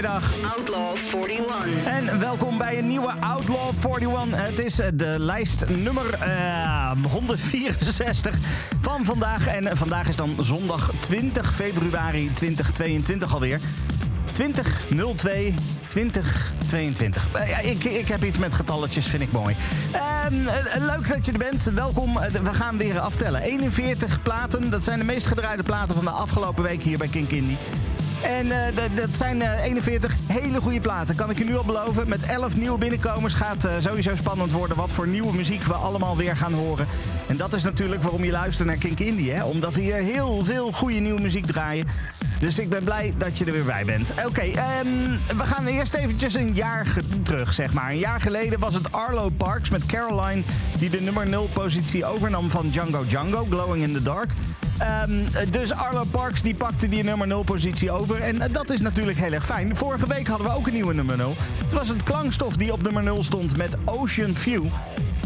Goedemiddag. Outlaw 41. En welkom bij een nieuwe Outlaw 41. Het is de lijst nummer uh, 164 van vandaag. En vandaag is dan zondag 20 februari 2022 alweer. 2002 2022. Ja, ik, ik heb iets met getalletjes, vind ik mooi. Uh, leuk dat je er bent. Welkom. We gaan weer aftellen. 41 platen. Dat zijn de meest gedraaide platen van de afgelopen week hier bij King. En uh, dat zijn uh, 41 hele goede platen, kan ik je nu al beloven. Met 11 nieuwe binnenkomers gaat uh, sowieso spannend worden wat voor nieuwe muziek we allemaal weer gaan horen. En dat is natuurlijk waarom je luistert naar Kink Indie, hè? omdat we hier heel veel goede nieuwe muziek draaien. Dus ik ben blij dat je er weer bij bent. Oké, um, we gaan eerst eventjes een jaar terug, zeg maar. Een jaar geleden was het Arlo Parks met Caroline... die de nummer 0 positie overnam van Django Django, Glowing in the Dark. Um, dus Arlo Parks die pakte die nummer 0 positie over. En dat is natuurlijk heel erg fijn. Vorige week hadden we ook een nieuwe nummer 0. Het was het klankstof die op nummer 0 stond met Ocean View.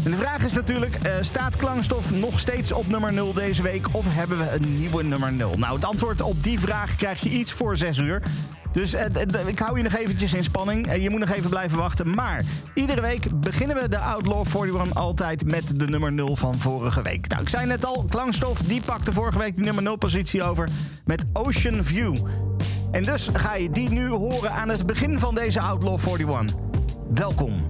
En de vraag is natuurlijk, uh, staat klankstof nog steeds op nummer 0 deze week of hebben we een nieuwe nummer 0? Nou, het antwoord op die vraag krijg je iets voor 6 uur. Dus uh, ik hou je nog eventjes in spanning. Uh, je moet nog even blijven wachten. Maar iedere week beginnen we de Outlaw 41 altijd met de nummer 0 van vorige week. Nou, ik zei net al, klankstof die pakte vorige week die nummer 0 positie over met Ocean View. En dus ga je die nu horen aan het begin van deze Outlaw 41. Welkom.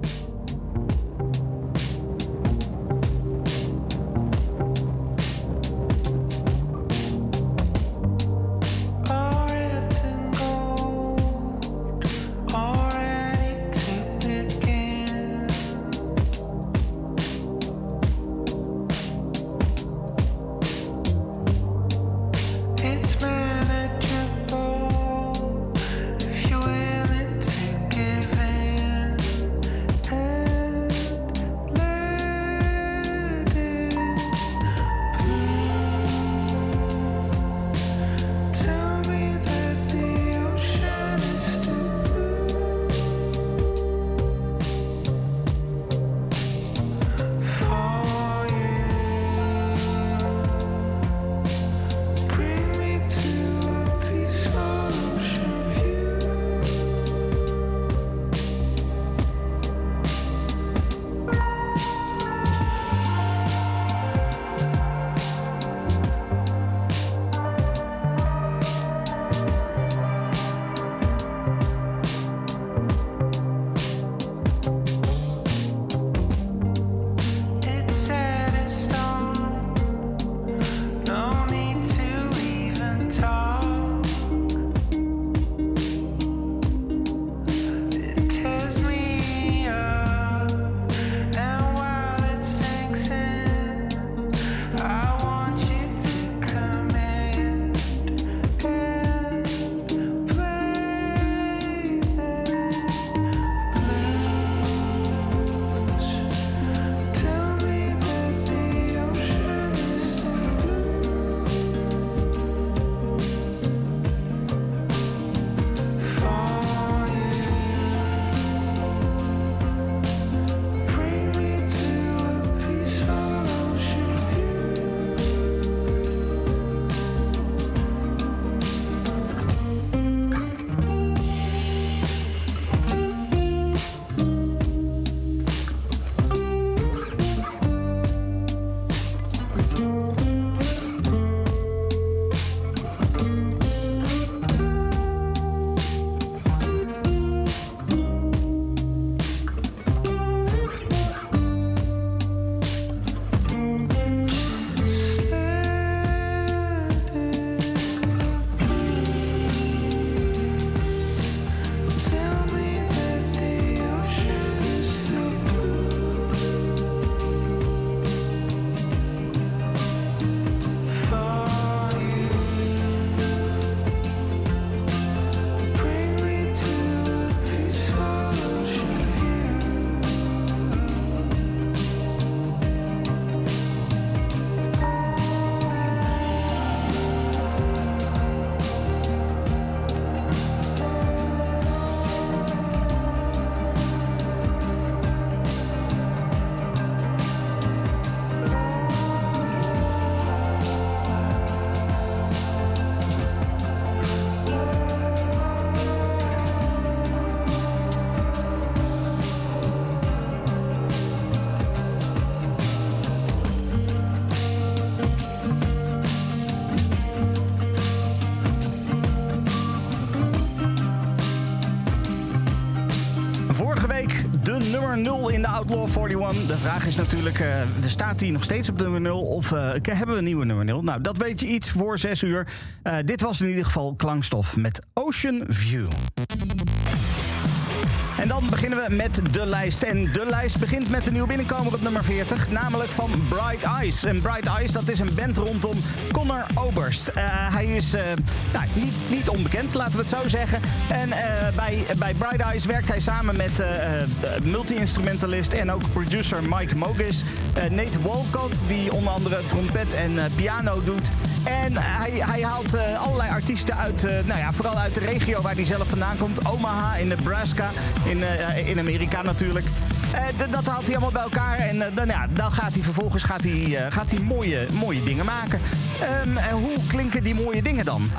0 in de Outlaw 41. De vraag is natuurlijk, uh, staat hij nog steeds op nummer 0 of uh, hebben we een nieuwe nummer 0? Nou, dat weet je iets voor 6 uur. Uh, dit was in ieder geval Klankstof met Ocean View. En dan beginnen we met de lijst. En de lijst begint met een nieuwe binnenkomer op nummer 40, namelijk van Bright Eyes. En Bright Eyes, dat is een band rondom Connor Oberst. Uh, hij is uh, nou, niet, niet onbekend, laten we het zo zeggen. En uh, bij, bij Bright Eyes werkt hij samen met multi-instrumentalist en ook producer Mike Mogis. Nate Walcott, die onder andere trompet en piano doet. En hij, hij haalt allerlei artiesten uit, nou ja, vooral uit de regio waar hij zelf vandaan komt. Omaha in Nebraska uh, in Amerika natuurlijk. Uh, dat haalt hij allemaal bij elkaar. En uh, dan, ja, dan gaat hij vervolgens gaat hij, gaat hij mooie, mooie dingen maken. Um, en hoe klinken die mooie dingen dan?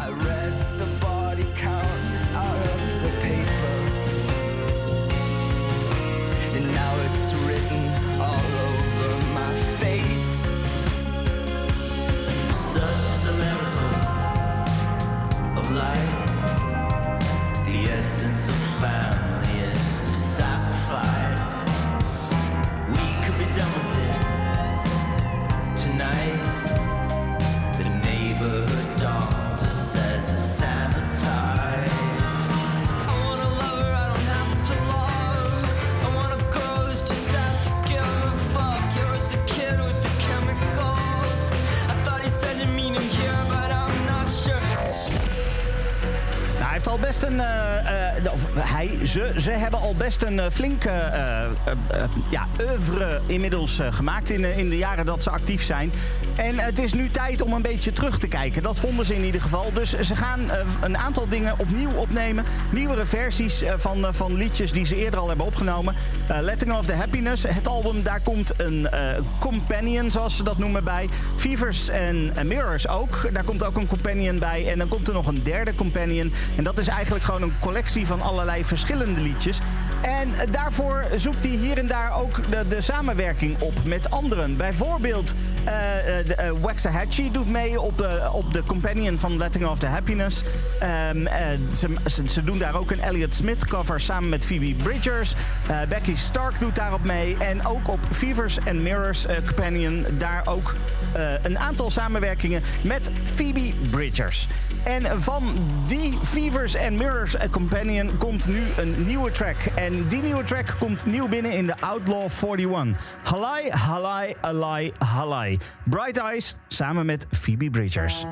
Of hij, ze, ze hebben al best een uh, flinke ja, oeuvre inmiddels gemaakt in, in de jaren dat ze actief zijn. En het is nu tijd om een beetje terug te kijken. Dat vonden ze in ieder geval. Dus ze gaan een aantal dingen opnieuw opnemen. Nieuwere versies van, van liedjes die ze eerder al hebben opgenomen. Letting of the Happiness. Het album, daar komt een companion, zoals ze dat noemen, bij. Fevers en Mirrors ook. Daar komt ook een companion bij. En dan komt er nog een derde companion. En dat is eigenlijk gewoon een collectie van allerlei verschillende liedjes. En daarvoor zoekt hij hier en daar ook de, de samenwerking op met anderen. Bijvoorbeeld uh, uh, Waxahachie doet mee op de, op de companion van Letting Off the Happiness. Um, ze, ze, ze, doen daar ook een Elliott Smith cover samen met Phoebe Bridgers. Becky Stark doet daarop mee. En ook op Fevers and Mirrors companion daar ook een aantal samenwerkingen met Phoebe Bridgers. En van die Fevers and Mirrors companion komt nu een nieuwe track. En die nieuwe track komt nieuw binnen in de Outlaw 41. Halai, halai, halai, halai. Bright Eyes samen met Phoebe Bridgers.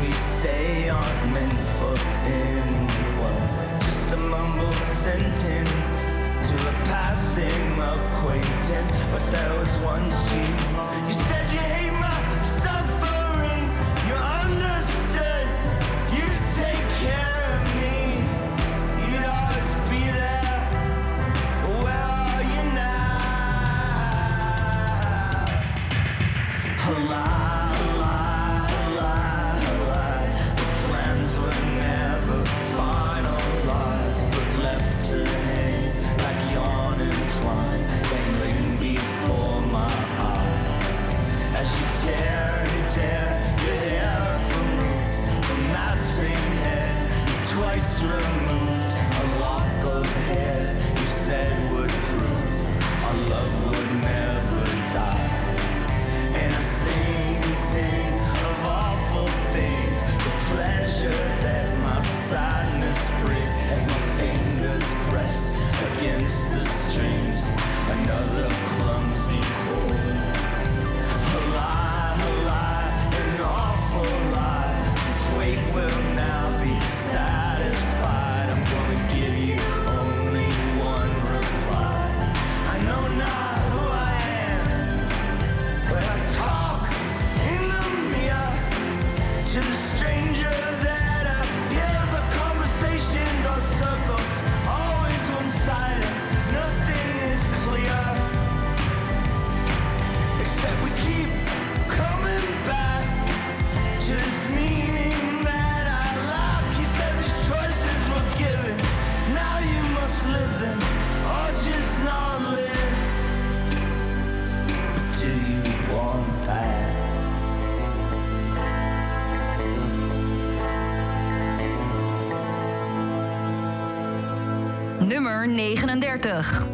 we say aren't meant for anyone. Just a mumbled sentence to a passing acquaintance. But there was once you, you said you hate my. another. 39.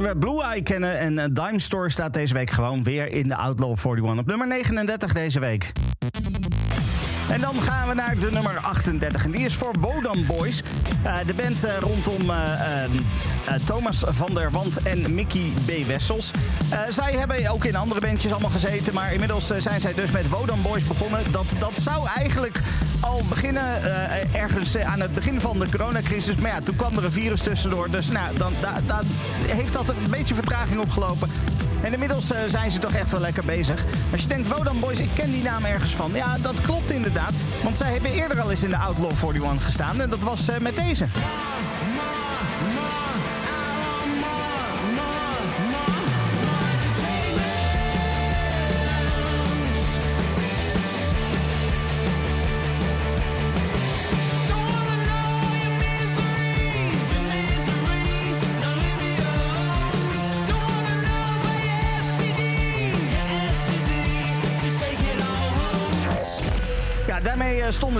We Blue Eye kennen en uh, Dime Store staat deze week gewoon weer in de Outlaw 41 op nummer 39 deze week. En dan gaan we naar de nummer 38. En die is voor Wodan Boys. Uh, de band uh, rondom uh, Thomas van der Want en Mickey B. Wessels. zij hebben ook in andere bandjes allemaal gezeten. Maar inmiddels zijn zij dus met Wodan Boys begonnen. Dat, dat zou eigenlijk al beginnen ergens aan het begin van de coronacrisis. Maar ja, toen kwam er een virus tussendoor. Dus nou, dan, da, heeft dat een beetje vertraging opgelopen. En inmiddels uh, zijn ze toch echt wel lekker bezig. Als je denkt, Wodan Boys, ik ken die naam ergens van. Ja, dat klopt inderdaad. Want zij hebben eerder al eens in de Outlaw 41 gestaan. En dat was met deze.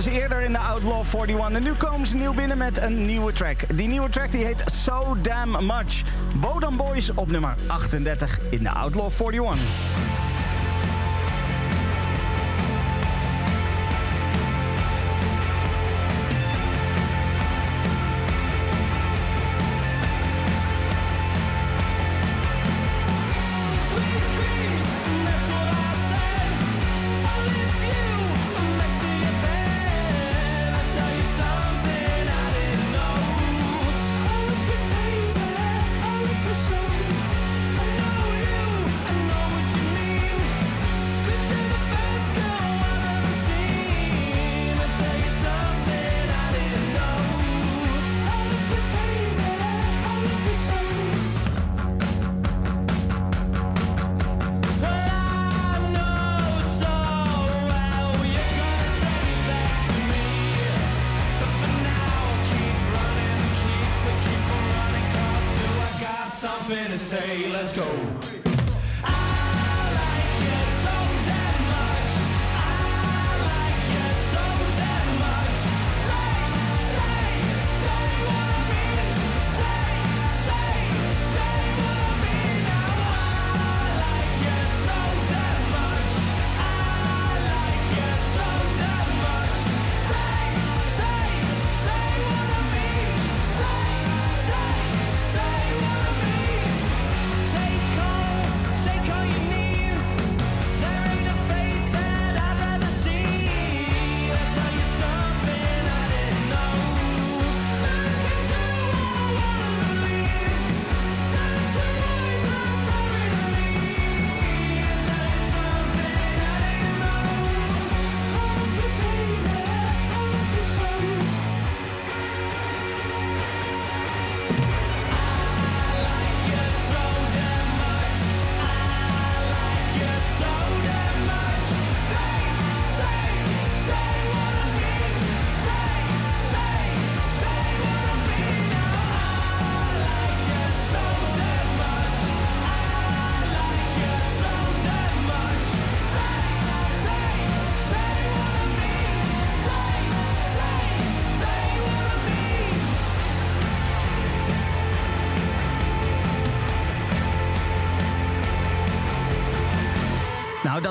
Ze eerder in de Outlaw 41. En nu komen ze nieuw binnen met een nieuwe track. Die nieuwe track die heet So Damn Much. Wodan Boys op nummer 38 in de Outlaw 41.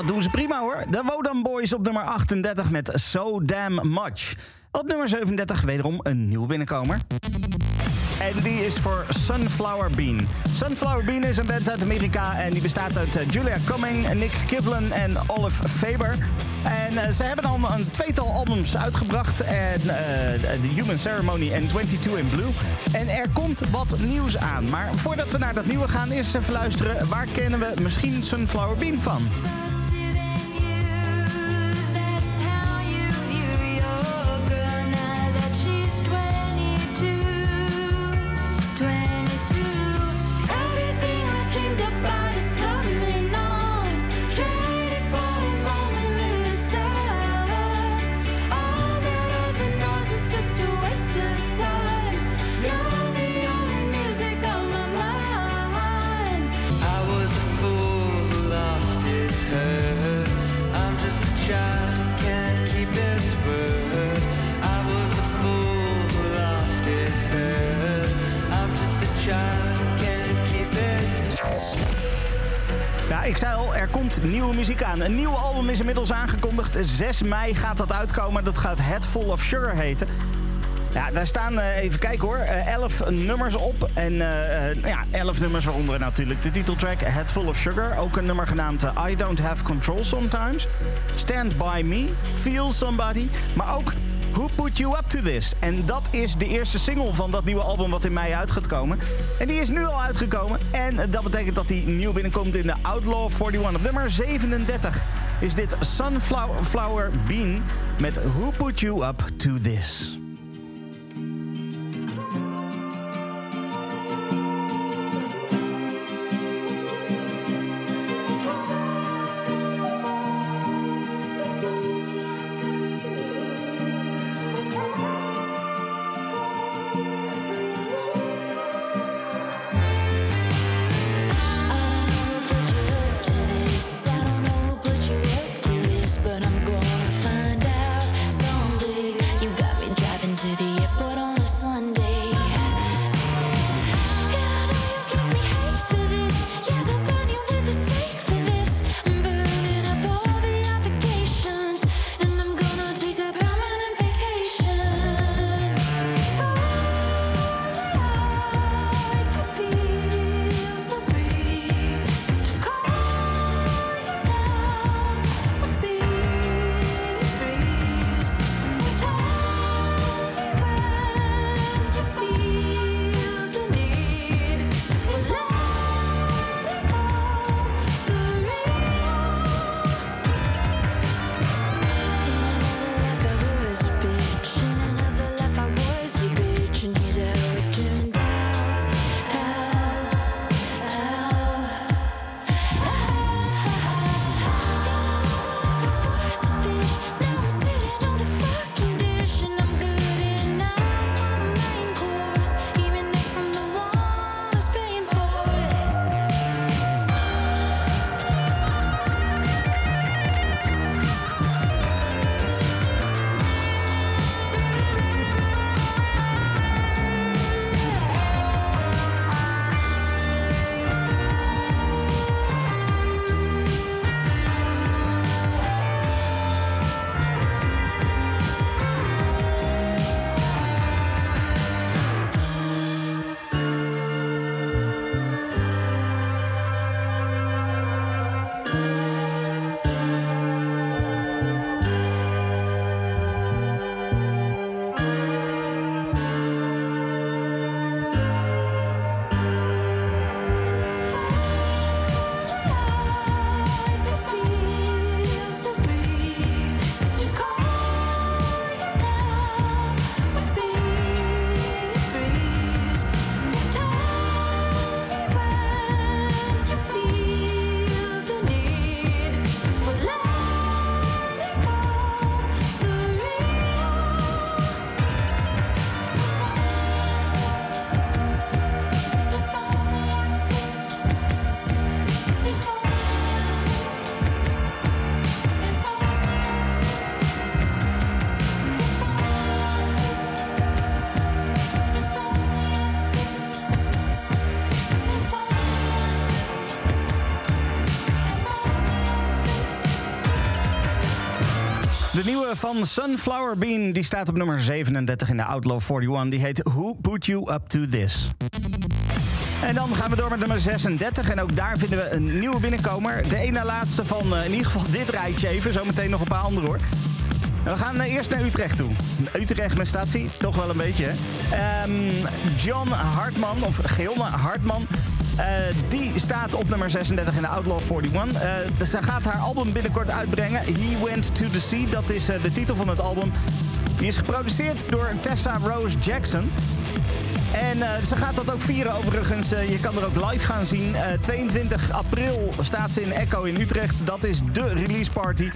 Dat doen ze prima hoor. De Wodan Boys op nummer 38 met So Damn Much. Op nummer 37 wederom een nieuwe binnenkomer. En die is voor Sunflower Bean. Sunflower Bean is een band uit Amerika en die bestaat uit eh, Julia Cumming, Nick Kivlen en Olive Faber. En uh, ze hebben al een tweetal albums uitgebracht. En, uh, The Human Ceremony en 22 in Blue. En er komt wat nieuws aan. Maar voordat we naar dat nieuwe gaan, eerst even luisteren. Waar kennen we misschien Sunflower Bean van? 6 mei gaat dat uitkomen. Dat gaat Head Full of Sugar heten. Ja, daar staan, uh, even kijken hoor, uh, elf nummers op. En uh, ja, elf nummers waaronder natuurlijk de titeltrack Head Full of Sugar. Ook een nummer genaamd I Don't Have Control Sometimes. Stand By Me, Feel Somebody. Maar ook Who Put You Up To This? En dat is de eerste single van dat nieuwe album wat in mei uit gaat komen. En die is nu al uitgekomen. En dat betekent dat die nieuw binnenkomt in de Outlaw 41. Op nummer 37 is dit Sunflower Bean met Who Put You Up To This? Van Sunflower Bean die staat op nummer 37 in de Outlaw 41. Die heet Who Put You Up To This? En dan gaan we door met nummer 36. En ook daar vinden we een nieuwe binnenkomer. De ene laatste van uh, in ieder geval dit rijtje even. Zometeen nog een paar andere hoor. We gaan uh, eerst naar Utrecht toe. Utrecht met statie, toch wel een beetje. Um, John Hartman, of Geonne Hartman, uh, die staat op nummer 36 in de Outlaw 41. Uh, ze gaat haar album binnenkort uitbrengen. He Went to the Sea, dat is uh, de titel van het album. Die is geproduceerd door Tessa Rose Jackson. En ze gaat dat ook vieren overigens. Je kan er ook live gaan zien. Uh, 22 april staat ze in Echo in Utrecht. Dat is de release party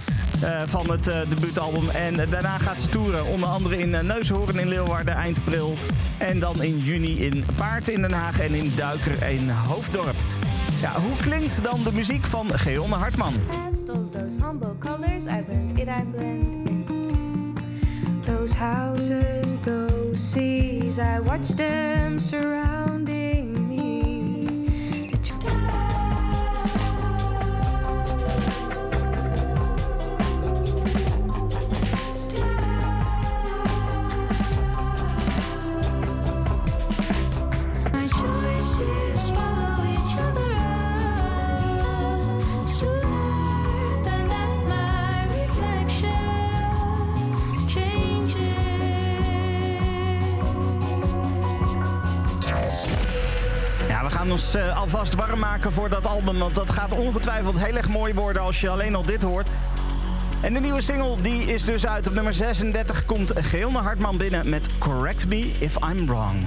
van het debuutalbum. En daarna gaat ze toeren. Onder andere in Neushoorn in Leeuwarden eind april. En dan in juni in Paard in Den Haag en in Duiker in Hoofddorp. Ja, hoe klinkt dan de muziek van Geonne Hartman? Those houses, those seas, I watch them voor dat album. Want dat gaat ongetwijfeld heel erg mooi worden als je alleen al dit hoort. En de nieuwe single die is dus uit. Op nummer 36 komt Geelne Hartman binnen met Correct Me If I'm Wrong.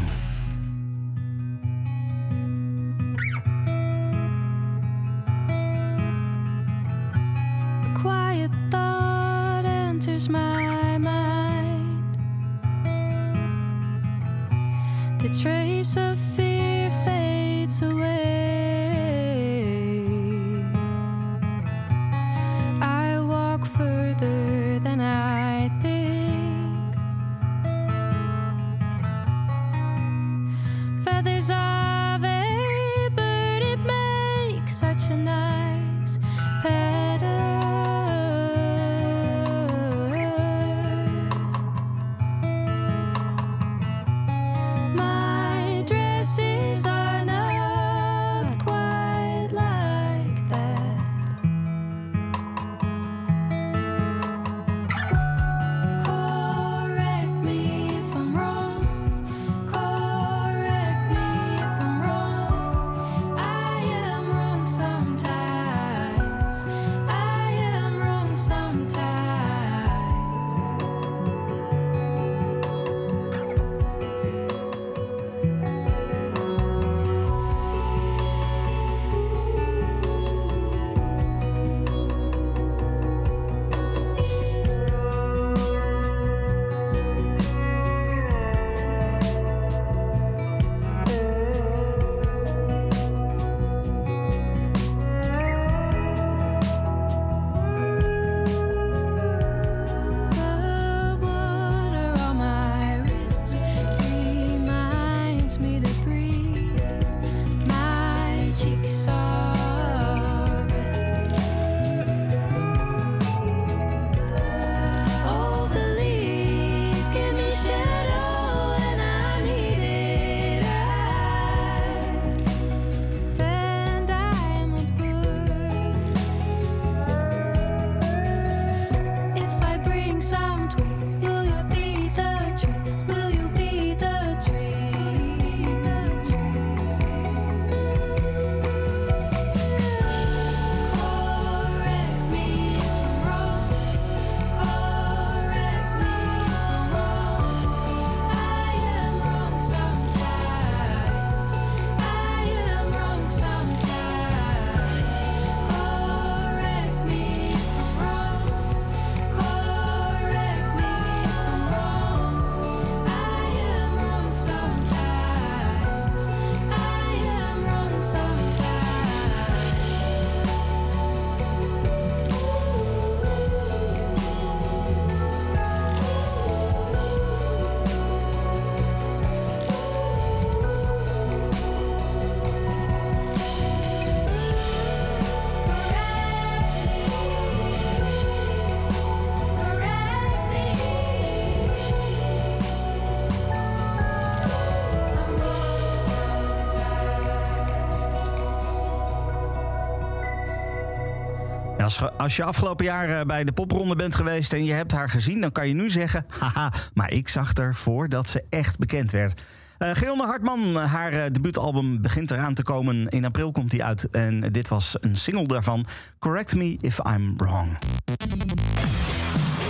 Als, je afgelopen jaar eh, bij de popronde bent geweest en je hebt haar gezien, dan kan je nu zeggen: haha, maar ik zag er voordat ze echt bekend werd. Uh, Hartman, haar uh, debuutalbum begint eraan te komen. In april komt die uit en dit was een single daarvan. Correct Me If I'm Wrong.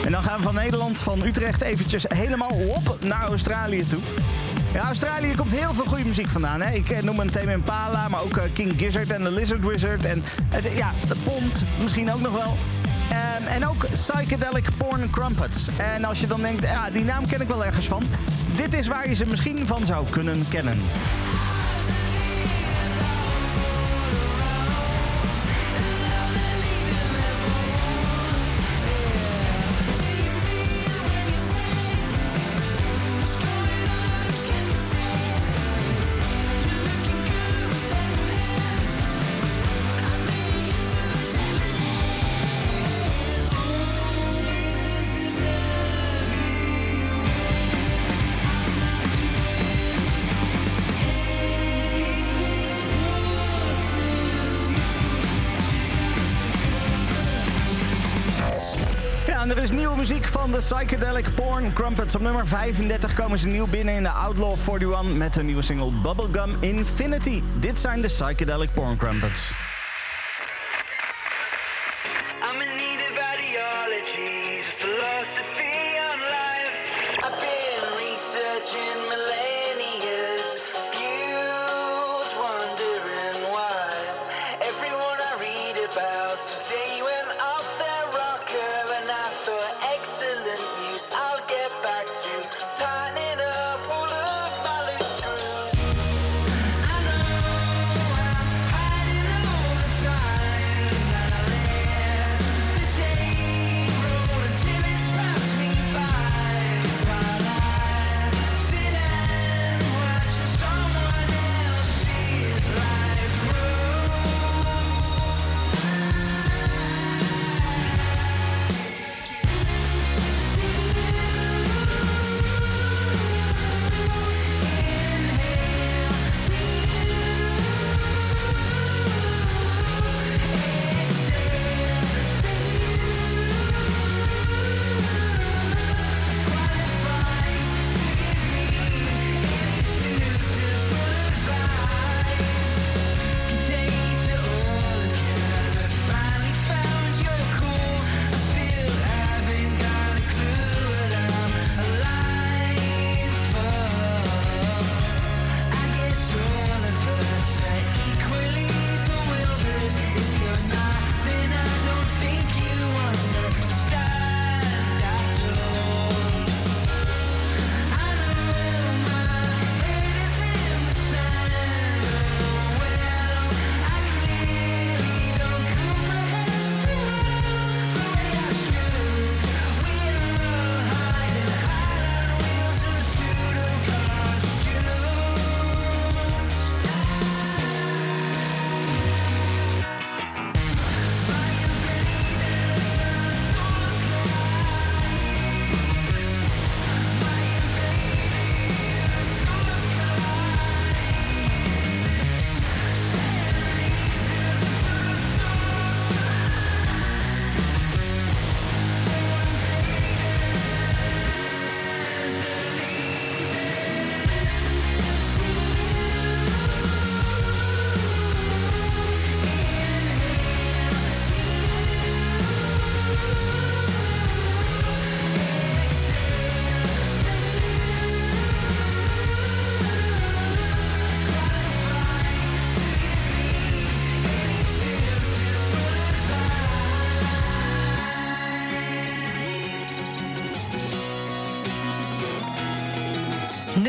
En dan gaan we van Nederland, van Utrecht, eventjes helemaal op naar Australië toe. Ja, Australië komt heel veel goede muziek vandaan. Hè? Ik eh, noem een Tame Impala, maar ook eh, King Gizzard en The Lizard Wizard. En uh, ja, de Pond misschien ook nog wel. Um, en ook Psychedelic Porn Crumpets. En als je dan denkt, ja, die naam ken ik wel ergens van. Dit is waar je ze misschien van zou kunnen kennen. De Psychedelic Porn Crumpets. Op nummer 35 komen ze nieuw binnen in de Outlaw 41 met hun nieuwe single Bubblegum Infinity. Dit zijn de Psychedelic Porn Crumpets.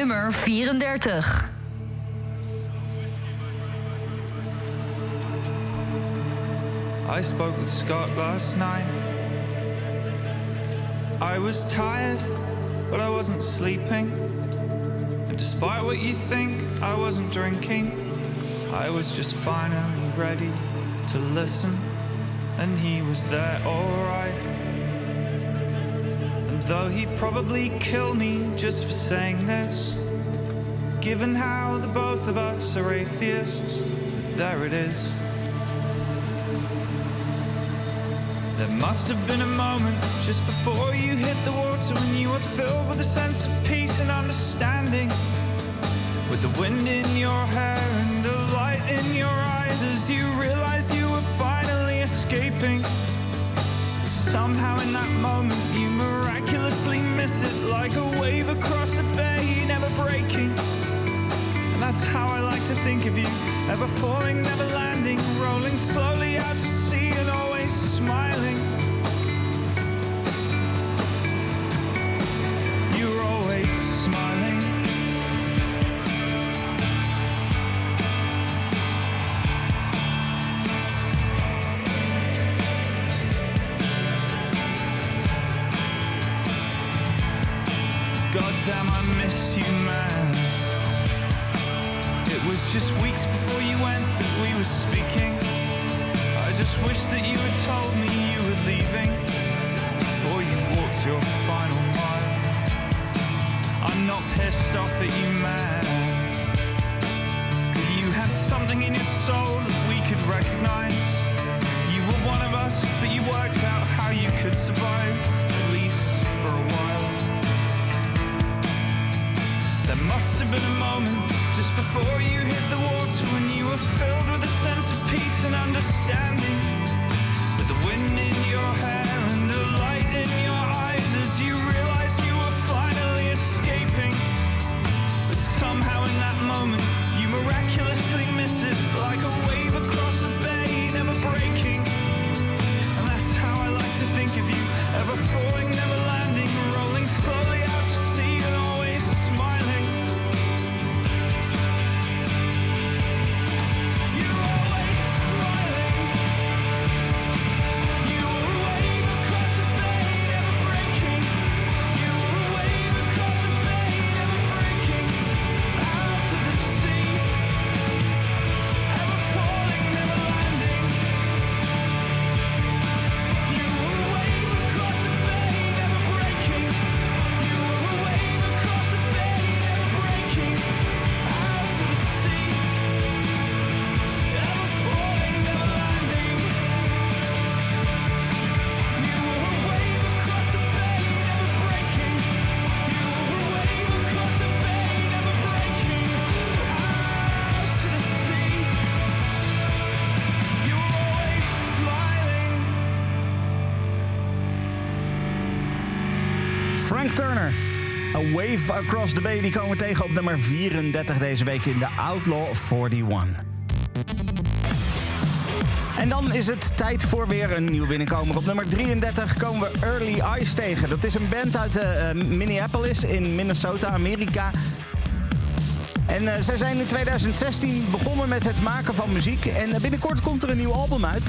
Nummer 34. I spoke with Scott last night. I was tired, but I wasn't sleeping. And despite what you think, I wasn't drinking. I was just finally ready to listen, and he was there alright. Though he'd probably kill me just for saying this, given how the both of us are atheists, there it is. There must have been a moment just before you hit the water when you were filled with a sense of peace and understanding. With the wind in your hair and the light in your eyes as you realized you were finally escaping. Somehow in that moment miss it like a wave across a bay, never breaking. And that's how I like to think of you, ever falling, never landing, rolling slowly out Across the Bay, die komen we tegen op nummer 34 deze week in de Outlaw 41. En dan is het tijd voor weer een nieuw binnenkomer. Op nummer 33 komen we Early Eyes tegen. Dat is een band uit eh, eh, Minneapolis in Minnesota, Amerika. Eh, zij zijn in 2016 begonnen met het maken van muziek. En eh, binnenkort komt er een nieuw album uit.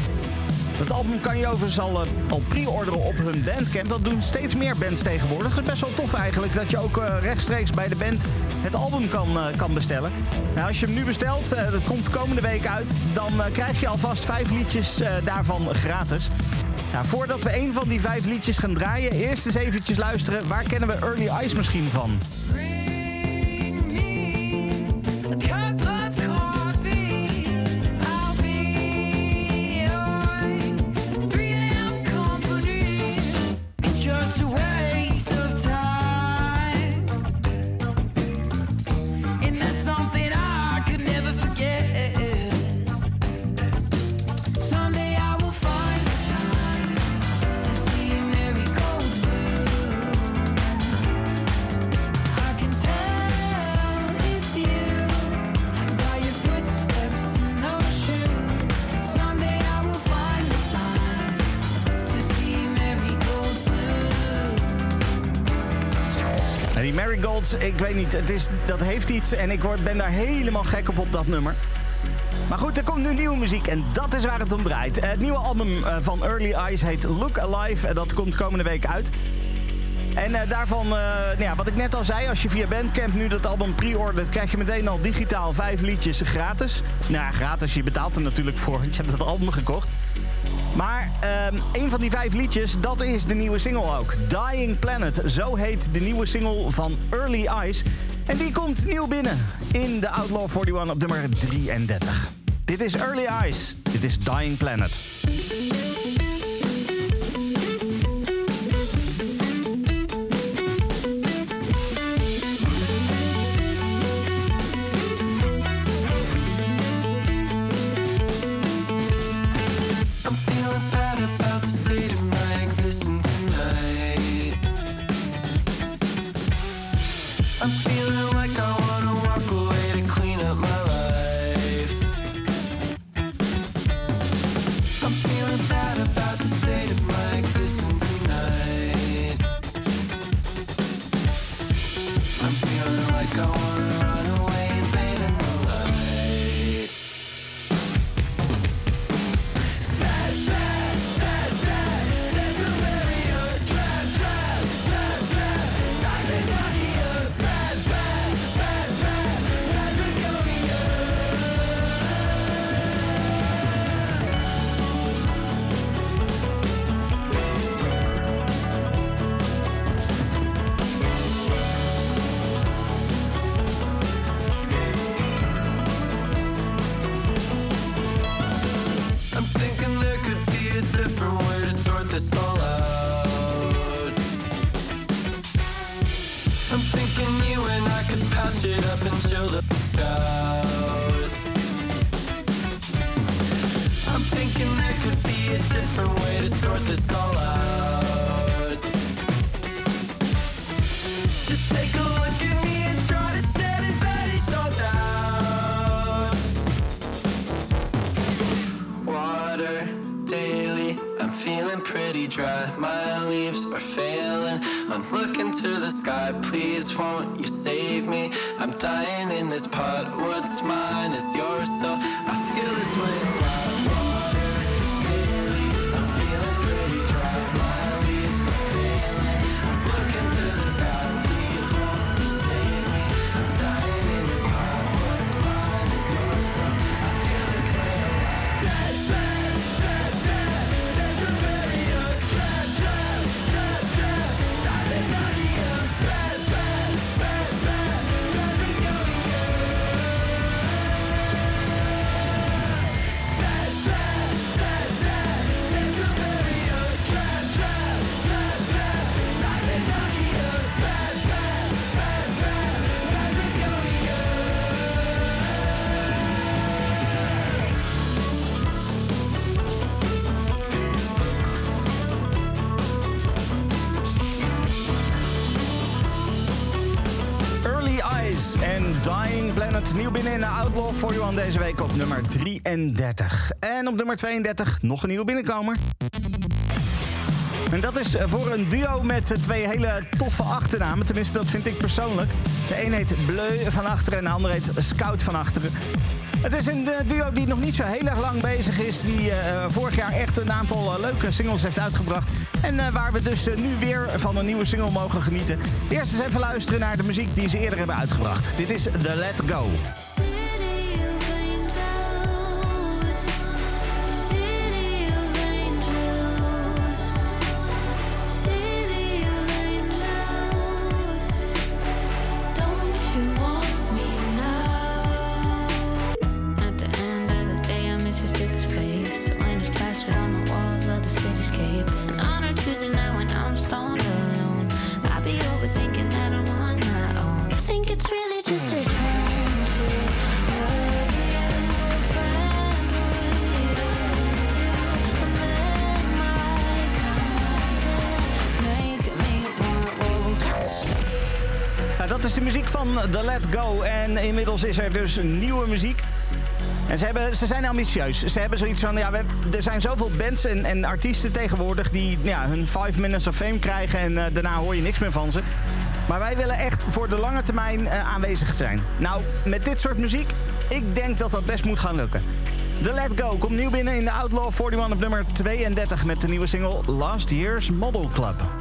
Dat album kan je overigens al, eh, al pre-orderen op hun bandcamp. Dat doen steeds meer bands tegenwoordig. Het is best wel tof eigenlijk dat je ook rechtstreeks bij de band het album kan, kan bestellen. Nou, als je hem nu bestelt, dat komt komende week uit... dan krijg je alvast vijf liedjes daarvan gratis. Nou, voordat we een van die vijf liedjes gaan draaien... eerst eens eventjes luisteren. Waar kennen we Early Eyes misschien van? Is, dat heeft iets en ik word, ben daar helemaal gek op op dat nummer. Maar goed, er komt nu nieuwe muziek en dat is waar het om draait. Eh, Het nieuwe album eh, van Early Eyes heet Look Alive en dat komt komende week uit. En eh, daarvan, eh, nou ja, wat ik net al zei, als je via Bandcamp nu dat album pre-ordert, krijg je meteen al digitaal vijf liedjes gratis. Of nou gratis, je betaalt er natuurlijk voor, want je hebt het album gekocht. Maar ehm, een van die vijf liedjes, dat is de nieuwe single ook. Dying Planet, zo heet de nieuwe single van Early Eyes. En die komt nieuw binnen in de Outlaw 41 op nummer 33. Dit is Early Eyes, dit is Dying Planet. Nummer 32 nog een nieuwe binnenkomer. En dat is voor een duo met twee hele toffe achternamen. Tenminste, dat vind ik persoonlijk. De een heet Bleu van achteren en de ander heet Scout van achteren. Het is een eh, duo die nog niet zo heel erg lang bezig is. Die eh, vorig jaar echt een aantal eh, leuke singles heeft uitgebracht. En eh, waar we dus eh, nu weer van een nieuwe single mogen genieten. Eerst eens even luisteren naar de muziek die ze eerder hebben uitgebracht. Dit is The Let Go. The Let Go. En inmiddels is er dus nieuwe muziek. En ze, hebben, ze zijn ambitieus. Ze hebben zoiets van, ja, we, er zijn zoveel bands en, en artiesten tegenwoordig... die ja, hun 5 minutes of fame krijgen en eh, daarna hoor je niks meer van ze. Maar wij willen echt voor de lange termijn eh, aanwezig zijn. Nou, met dit soort muziek, ik denk dat dat best moet gaan lukken. The Let Go komt nieuw binnen in de Outlaw 41 op nummer 32... met de nieuwe single Last Year's Model Club.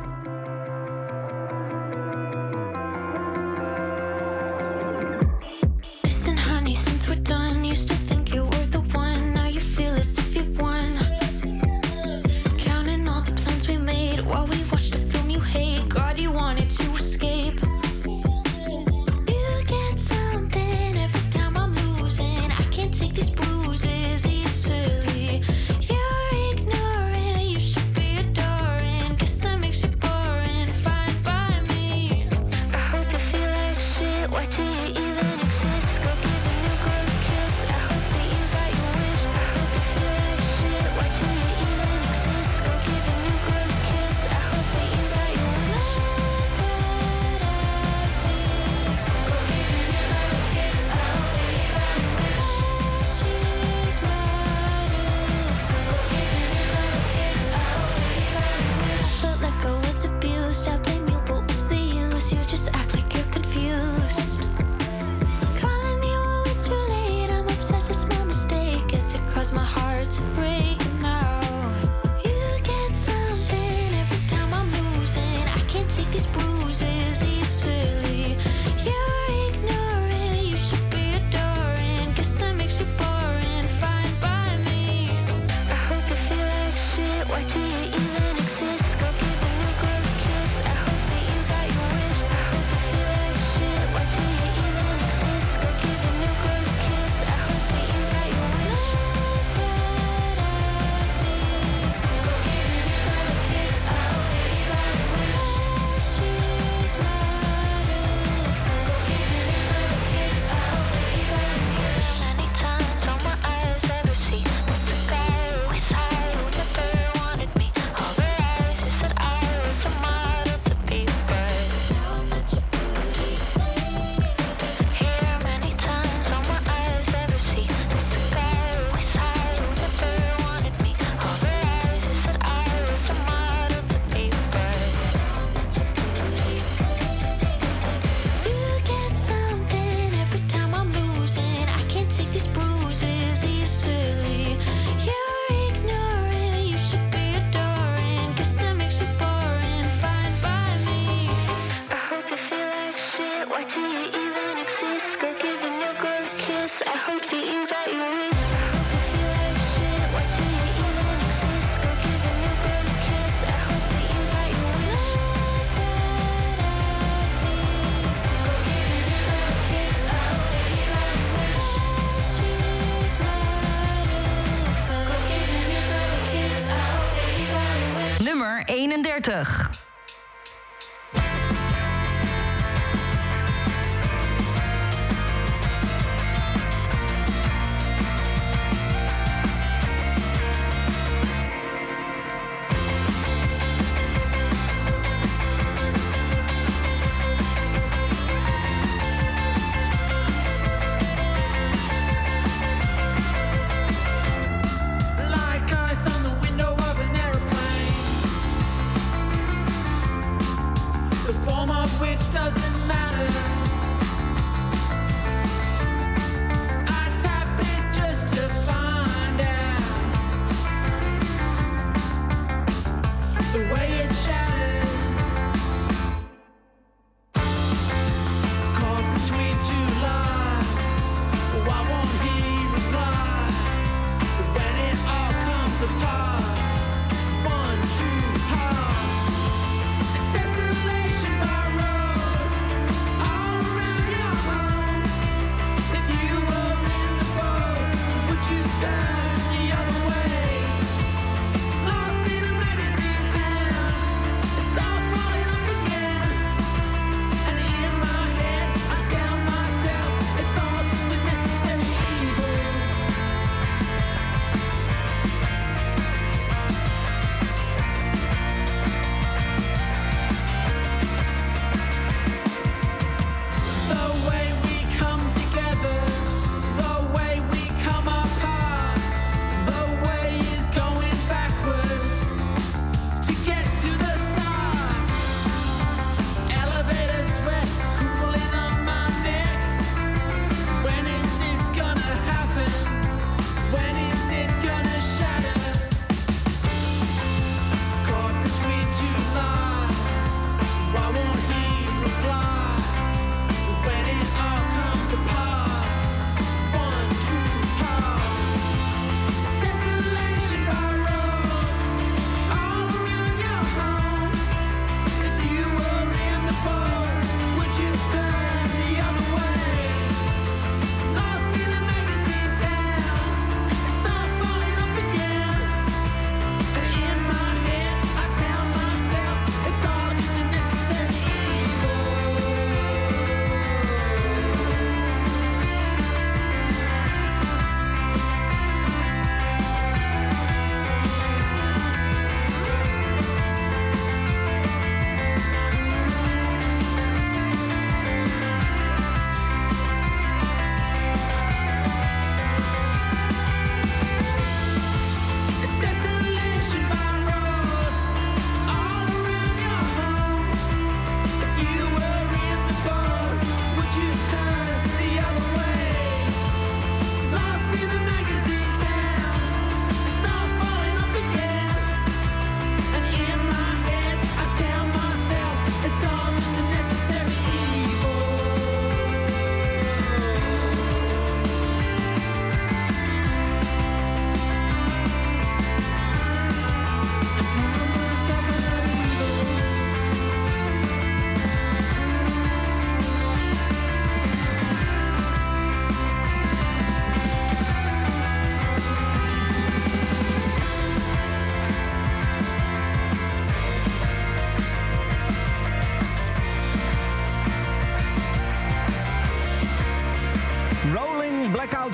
31.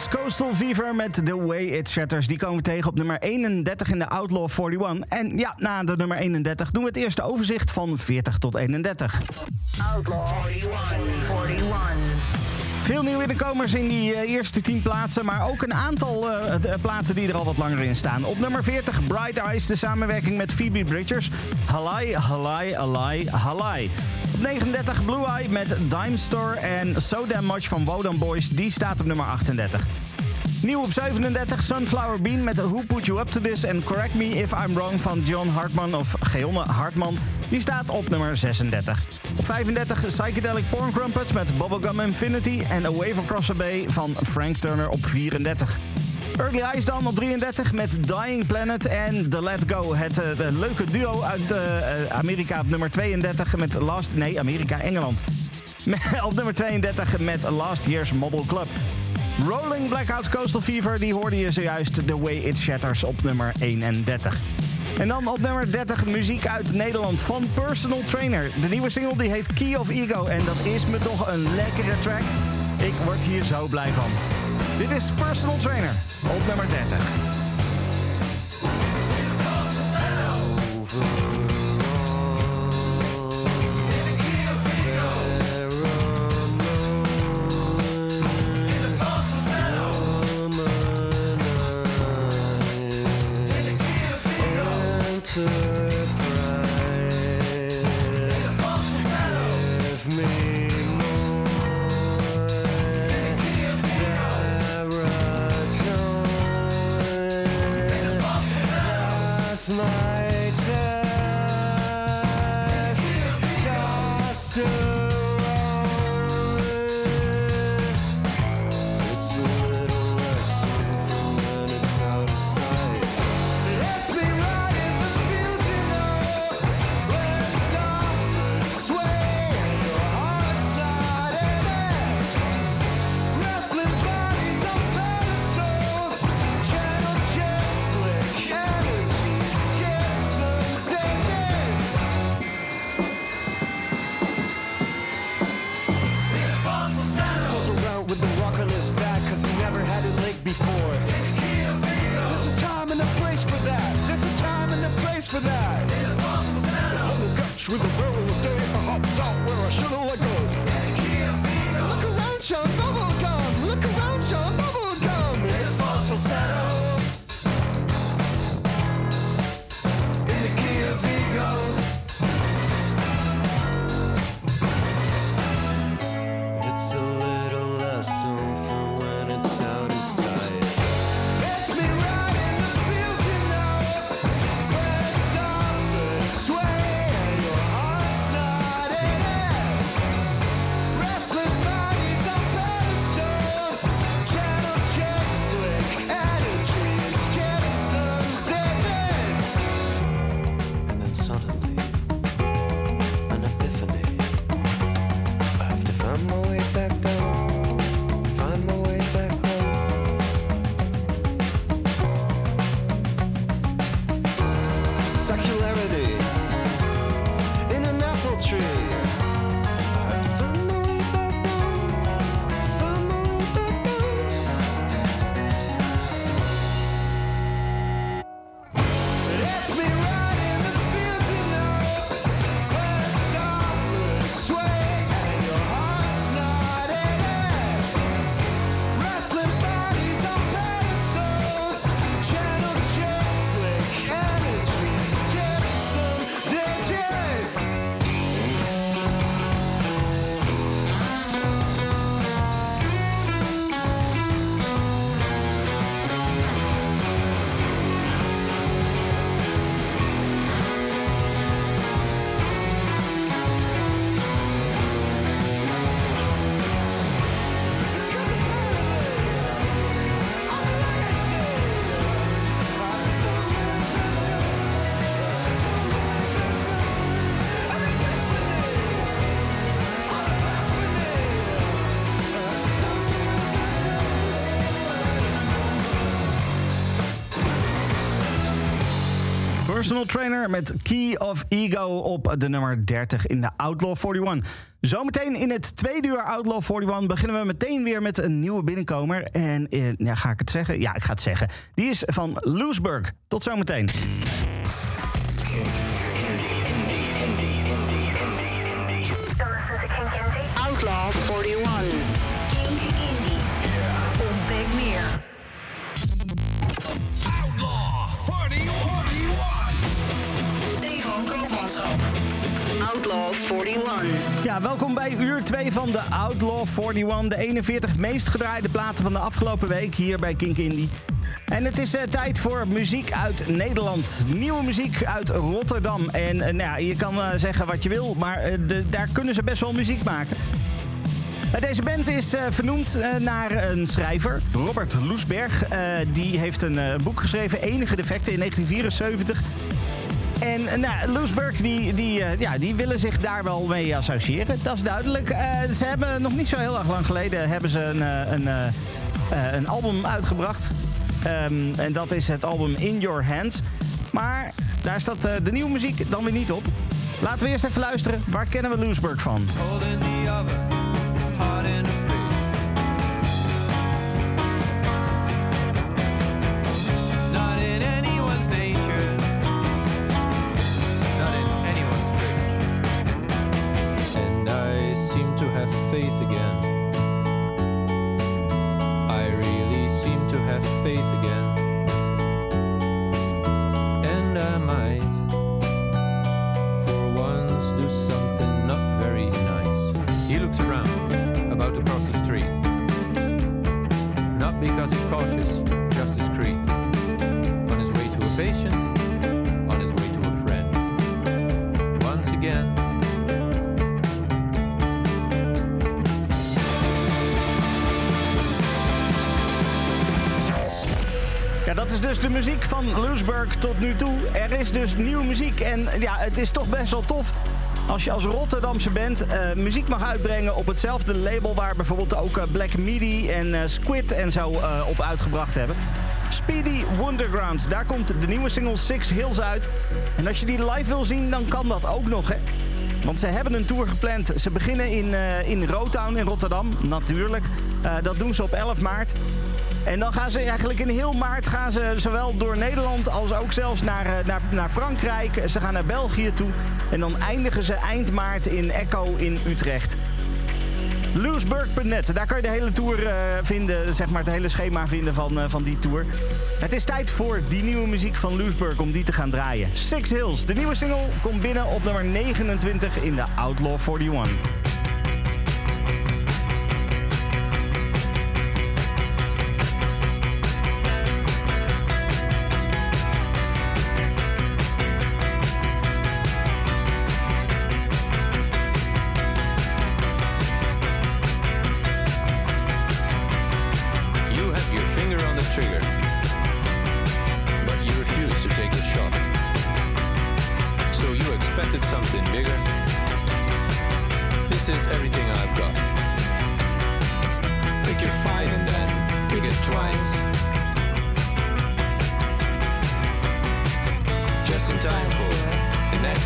Coastal Fever met The Way It Shatters. Die komen we tegen op nummer 31 in de Outlaw 41. En ja, na de nummer 31 doen we het eerste overzicht van 40 tot 31. Outlaw 41. Veel nieuwe binnenkomers in die eh, eerste 10 plaatsen, maar ook een aantal d- platen die er al wat langer in staan. Op nummer 40 Bright Eyes, de samenwerking met Phoebe Bridgers. Halai, halai, halai, halai. Op 39 Blue Eye met Dime Store en So Damn Much van Wodan Boys, die staat op nummer 38. Nieuw op 37 Sunflower Bean met Who Put You Up To This en Correct Me If I'm Wrong van John Hartman of Geonne Hartman. Die staat op nummer 36. Op 35 Psychedelic Porn Crumpets met Bubblegum Infinity en A Wave Across the Bay van Frank Turner op 34. Early Eyes dan op 33 met Dying Planet en The Let Go. Het eh, leuke duo uit eh, eh, Amerika op nummer 32 met Last... Nee, Amerika-Engeland. op nummer 32 met Last Year's Model Club. Rolling Blackout Coastal Fever, die hoorde je zojuist The Way It Shatters op nummer 31. En dan op nummer 30 muziek uit Nederland van Personal Trainer. De nieuwe single die heet Key of Ego en dat is me toch een lekkere track. Ik word hier zo blij van. Dit is Personal Trainer op nummer 30. Personal Trainer met Key of Ego op de nummer 30 in de Outlaw 41. Zometeen in het tweede uur Outlaw 41 beginnen we meteen weer met een nieuwe binnenkomer. En eh, ja, ga ik het zeggen? Ja, ik ga het zeggen. Die is van Loesburg. Tot zometeen. Welkom bij uur 2 van de Outlaw 41. De 41 meest gedraaide platen van de afgelopen week hier bij Kink Indie. En het is eh, tijd voor muziek uit Nederland. Nieuwe muziek uit Rotterdam. En eh, nou ja, je kan eh, zeggen wat je wil, maar de, daar kunnen ze best wel muziek maken. Eh, Deze band is vernoemd naar een schrijver, Robert Loesberg. Die heeft een boek geschreven, Enige Defecten, in 1974. En eh, nou, die, die, eh, ja, die willen zich daar wel mee associëren. Dat is duidelijk. Eh, ze hebben nog niet zo heel erg lang geleden hebben ze een, een, een album uitgebracht. Ehm, en dat is het album In Your Hands. Maar daar staat de nieuwe muziek dan weer niet op. Laten we eerst even luisteren. Waar kennen we Loesberg van? Tot nu toe. Er is dus nieuwe muziek. En ja, het is toch best wel tof als je als Rotterdamse band eh, muziek mag uitbrengen op hetzelfde label waar bijvoorbeeld ook eh, Black Midi en eh, Squid en zo op uitgebracht hebben. Speedy Wonderground, daar komt de nieuwe single Six Hills uit. En als je die live wil zien, dan kan dat ook nog, hè. Want ze hebben een tour gepland. Ze beginnen in, in Rotown in Rotterdam, natuurlijk. Dat doen ze op 11 maart. En dan gaan ze eigenlijk in heel maart gaan ze zowel door Nederland als ook zelfs naar, eh, naar, naar Frankrijk. Ze gaan naar België toe. En dan eindigen ze eind maart in Echo in Utrecht. Loosburg.net, daar kan je de hele tour eh, vinden, zeg maar het hele schema vinden van, eh, van die tour. Het is tijd voor die nieuwe muziek van Loosburg om die te gaan draaien. Six Hills, de nieuwe single, komt binnen op nummer 29 in de Outlaw 41.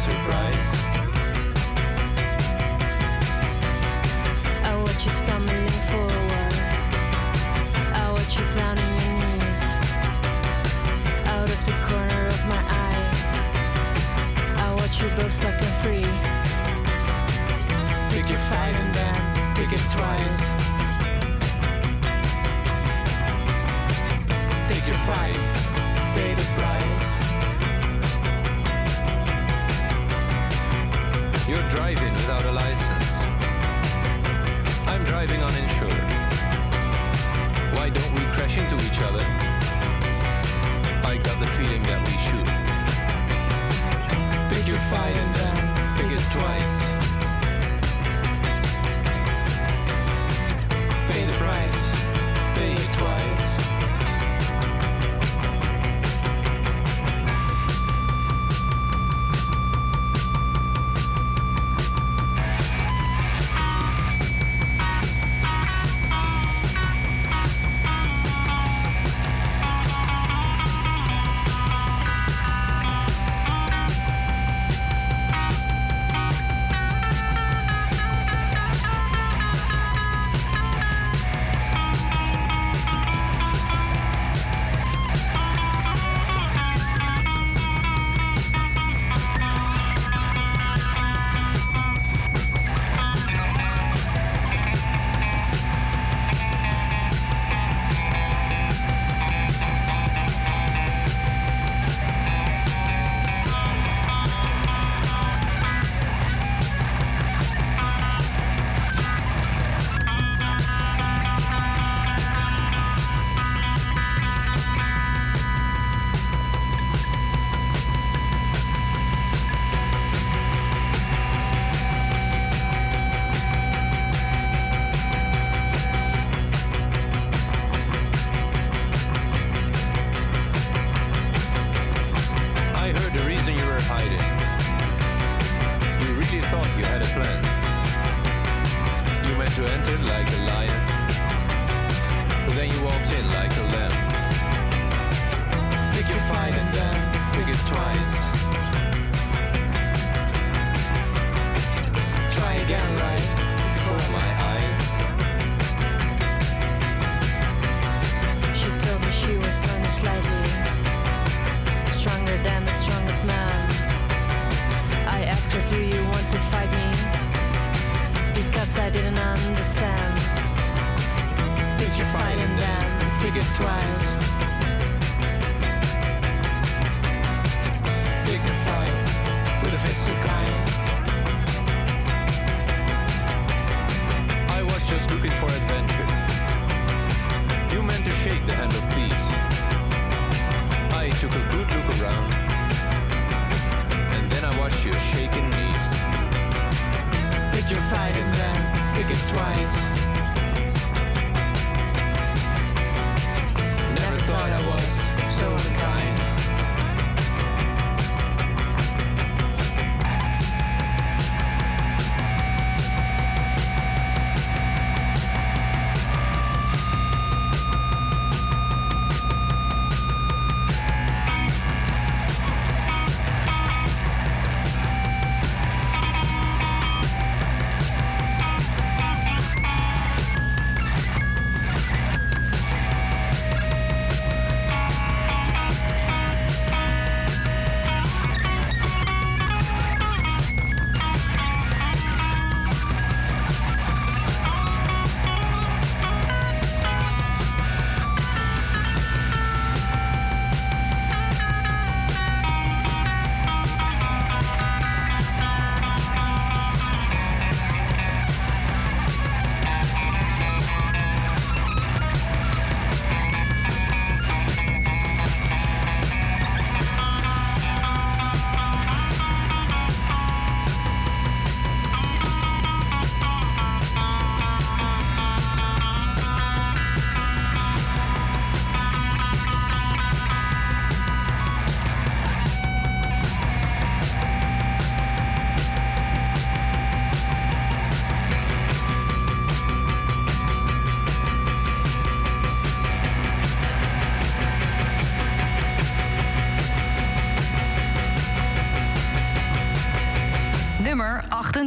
Surprise.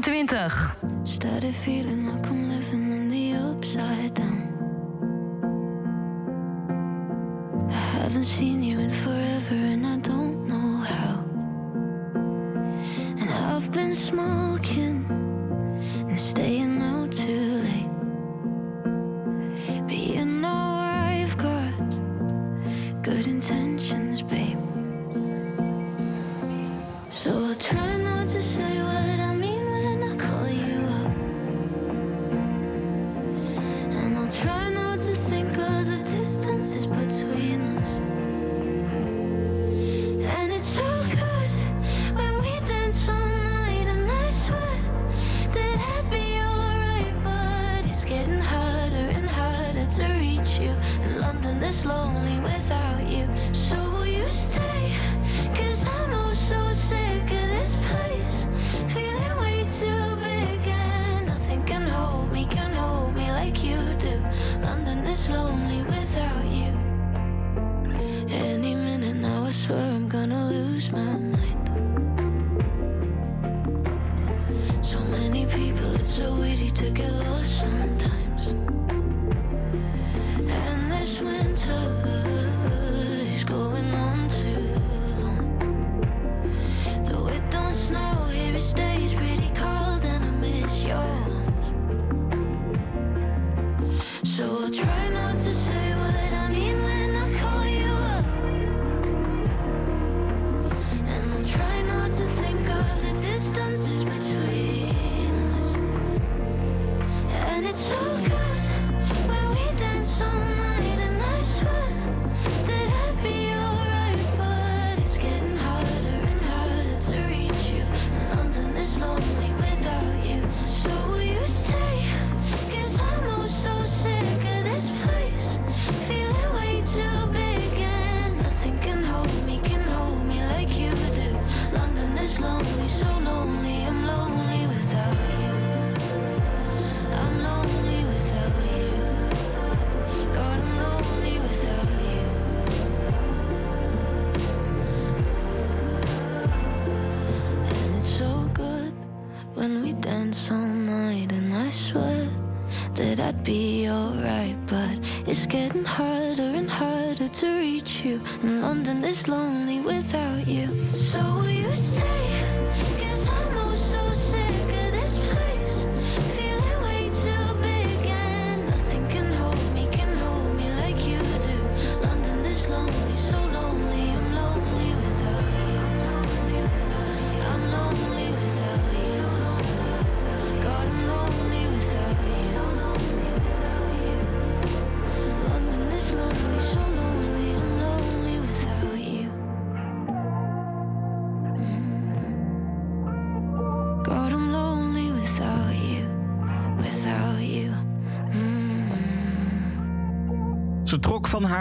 twintig.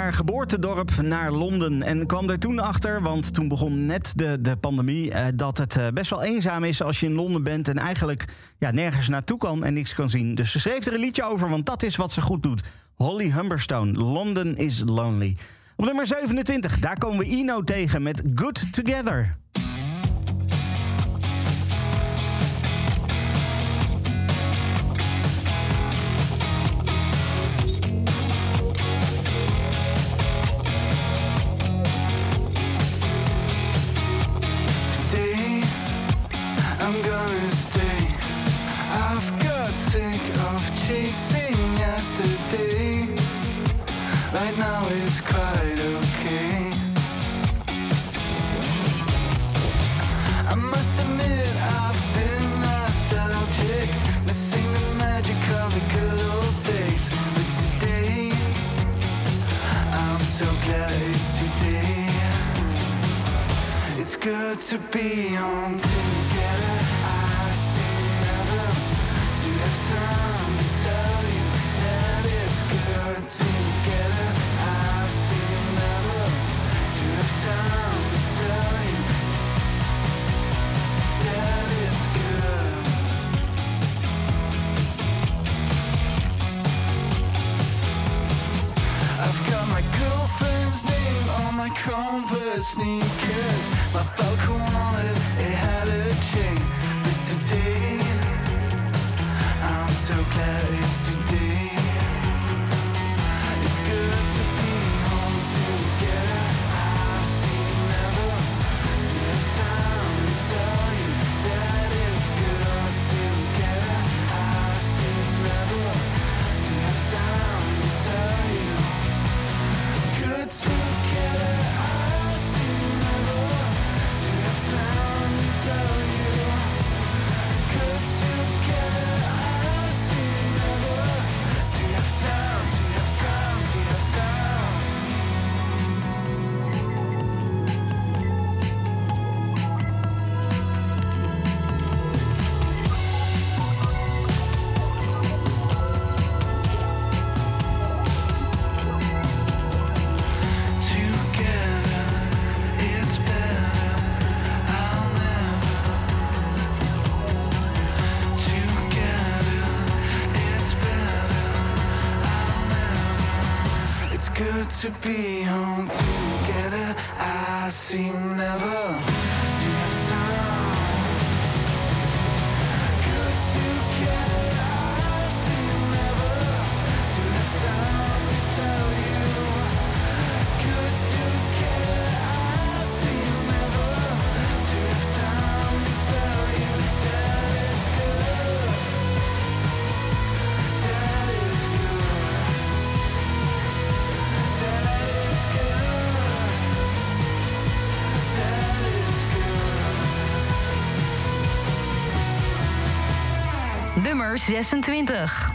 haar geboortedorp naar Londen. En kwam daar toen achter, want toen begon net de, de pandemie, eh, dat het eh, best wel eenzaam is als je in Londen bent en eigenlijk ja, nergens naartoe kan en niks kan zien. Dus ze schreef er een liedje over, want dat is wat ze goed doet. Holly Humberstone, London is Lonely. Op nummer 27, daar komen we Ino tegen met Good Together. to be home together. I see never. nummer 26.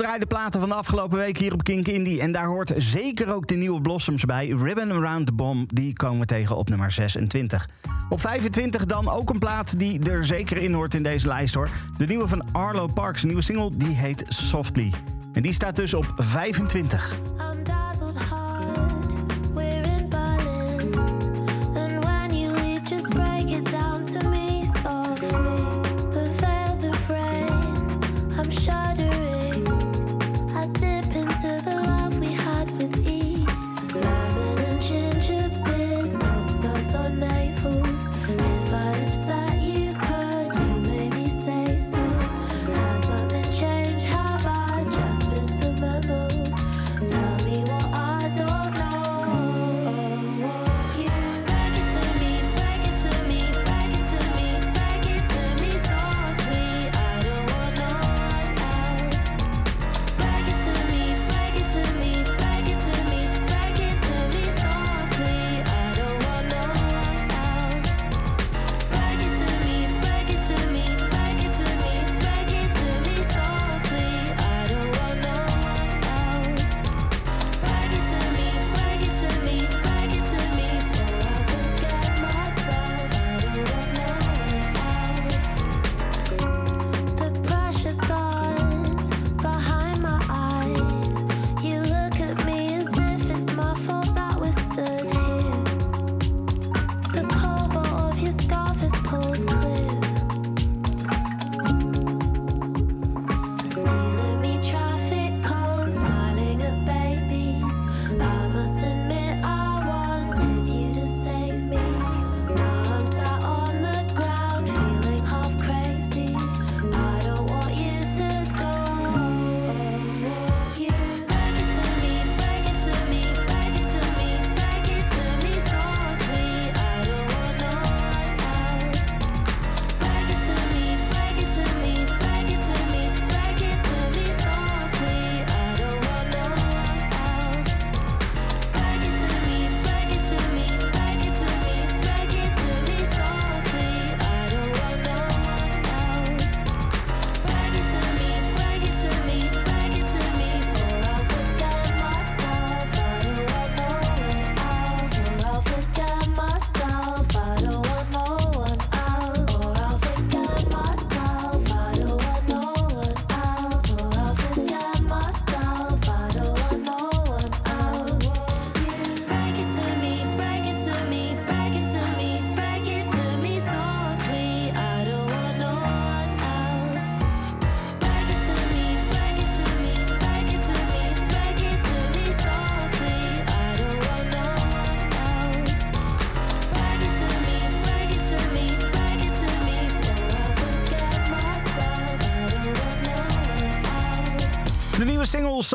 gedraaide platen van de afgelopen week hier op Kink Indie. En daar hoort zeker ook de nieuwe Blossoms bij. Ribbon Around the Bomb, die komen tegen op nummer 26. Op 25 dan ook een plaat die er zeker in hoort in deze lijst hoor. De nieuwe van Arlo Parks, een nieuwe single, die heet Softly. En die staat dus op 25.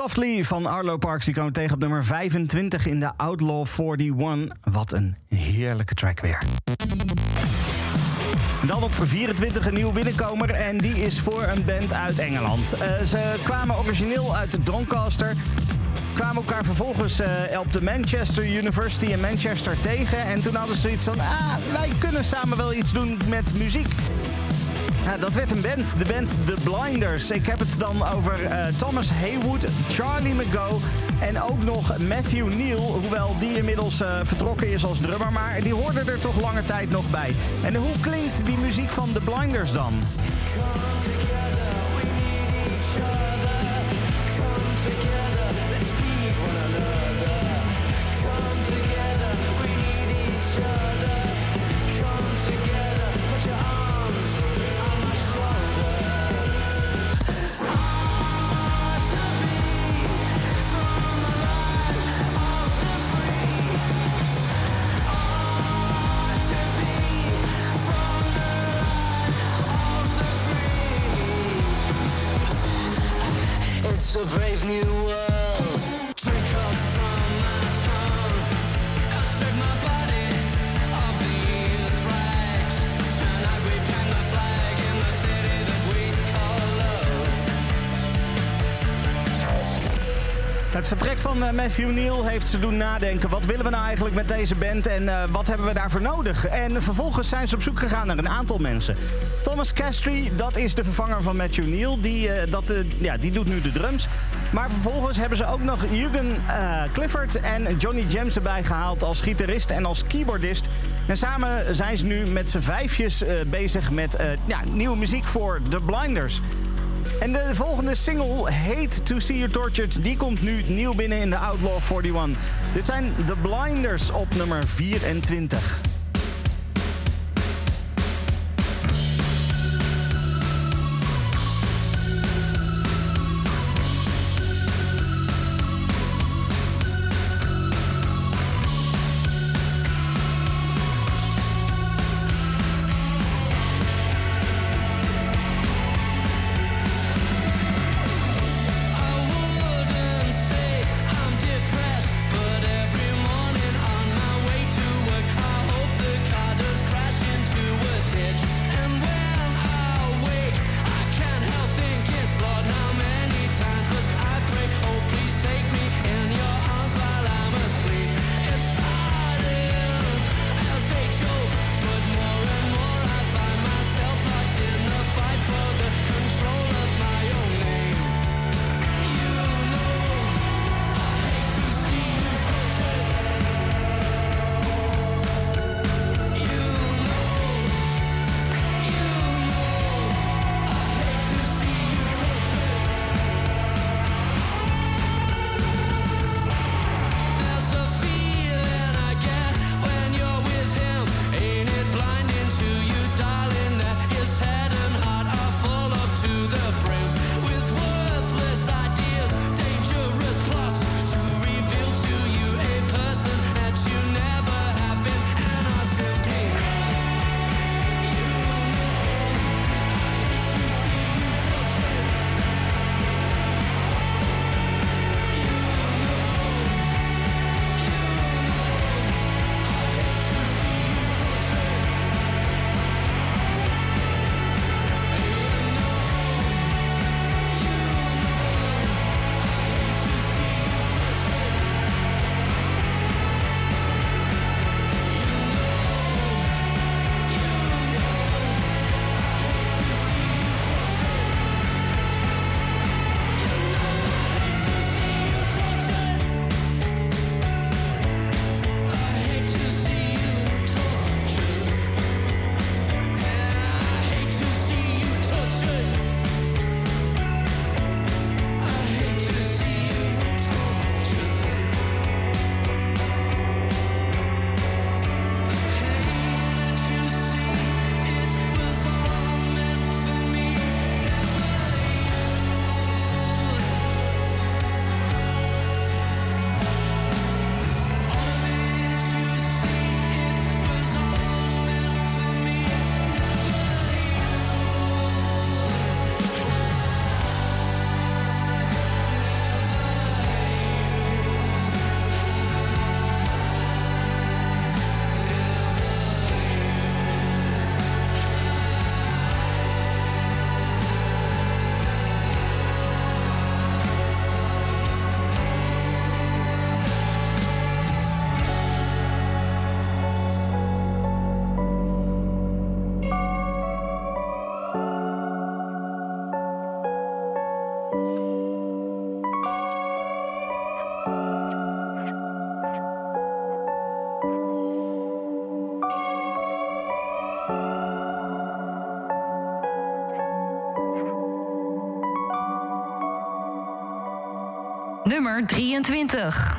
Softly van Arlo Parks. Die kwam tegen op nummer 25 in de Outlaw 41. Wat een heerlijke track weer. Dan op 24 een nieuwe binnenkomer en die is voor een band uit Engeland. Eh, ze kwamen origineel uit de Doncaster, kwamen elkaar vervolgens uh, op de Manchester University in Manchester tegen. En toen hadden ze iets van, ah, wij kunnen samen wel iets doen met muziek. Dat werd een band, de band The Blinders. Ik heb het dan over eh, Thomas Haywood, Charlie McGo en ook nog Matthew Neal. Hoewel die inmiddels eh, vertrokken is als drummer, maar die hoorde er toch lange tijd nog bij. En hoe klinkt die muziek van The Blinders dan? Matthew Neal heeft ze doen nadenken. Wat willen we nou eigenlijk met deze band en eh, wat hebben we daarvoor nodig? En vervolgens zijn ze op zoek gegaan naar een aantal mensen. Thomas Castry, dat is de vervanger van Matthew Neal. Die, eh, dat, eh, ja, die doet nu de drums. Maar vervolgens hebben ze ook nog Jürgen Clifford en Johnny James erbij gehaald als gitarist en als keyboardist. En samen zijn ze nu met z'n vijfjes bezig met ja, nieuwe muziek voor The Blinders. En de volgende single, Hate to See You Tortured, die komt nu nieuw binnen in de Outlaw 41. Dit zijn The Blinders op nummer 24. Nummer 23.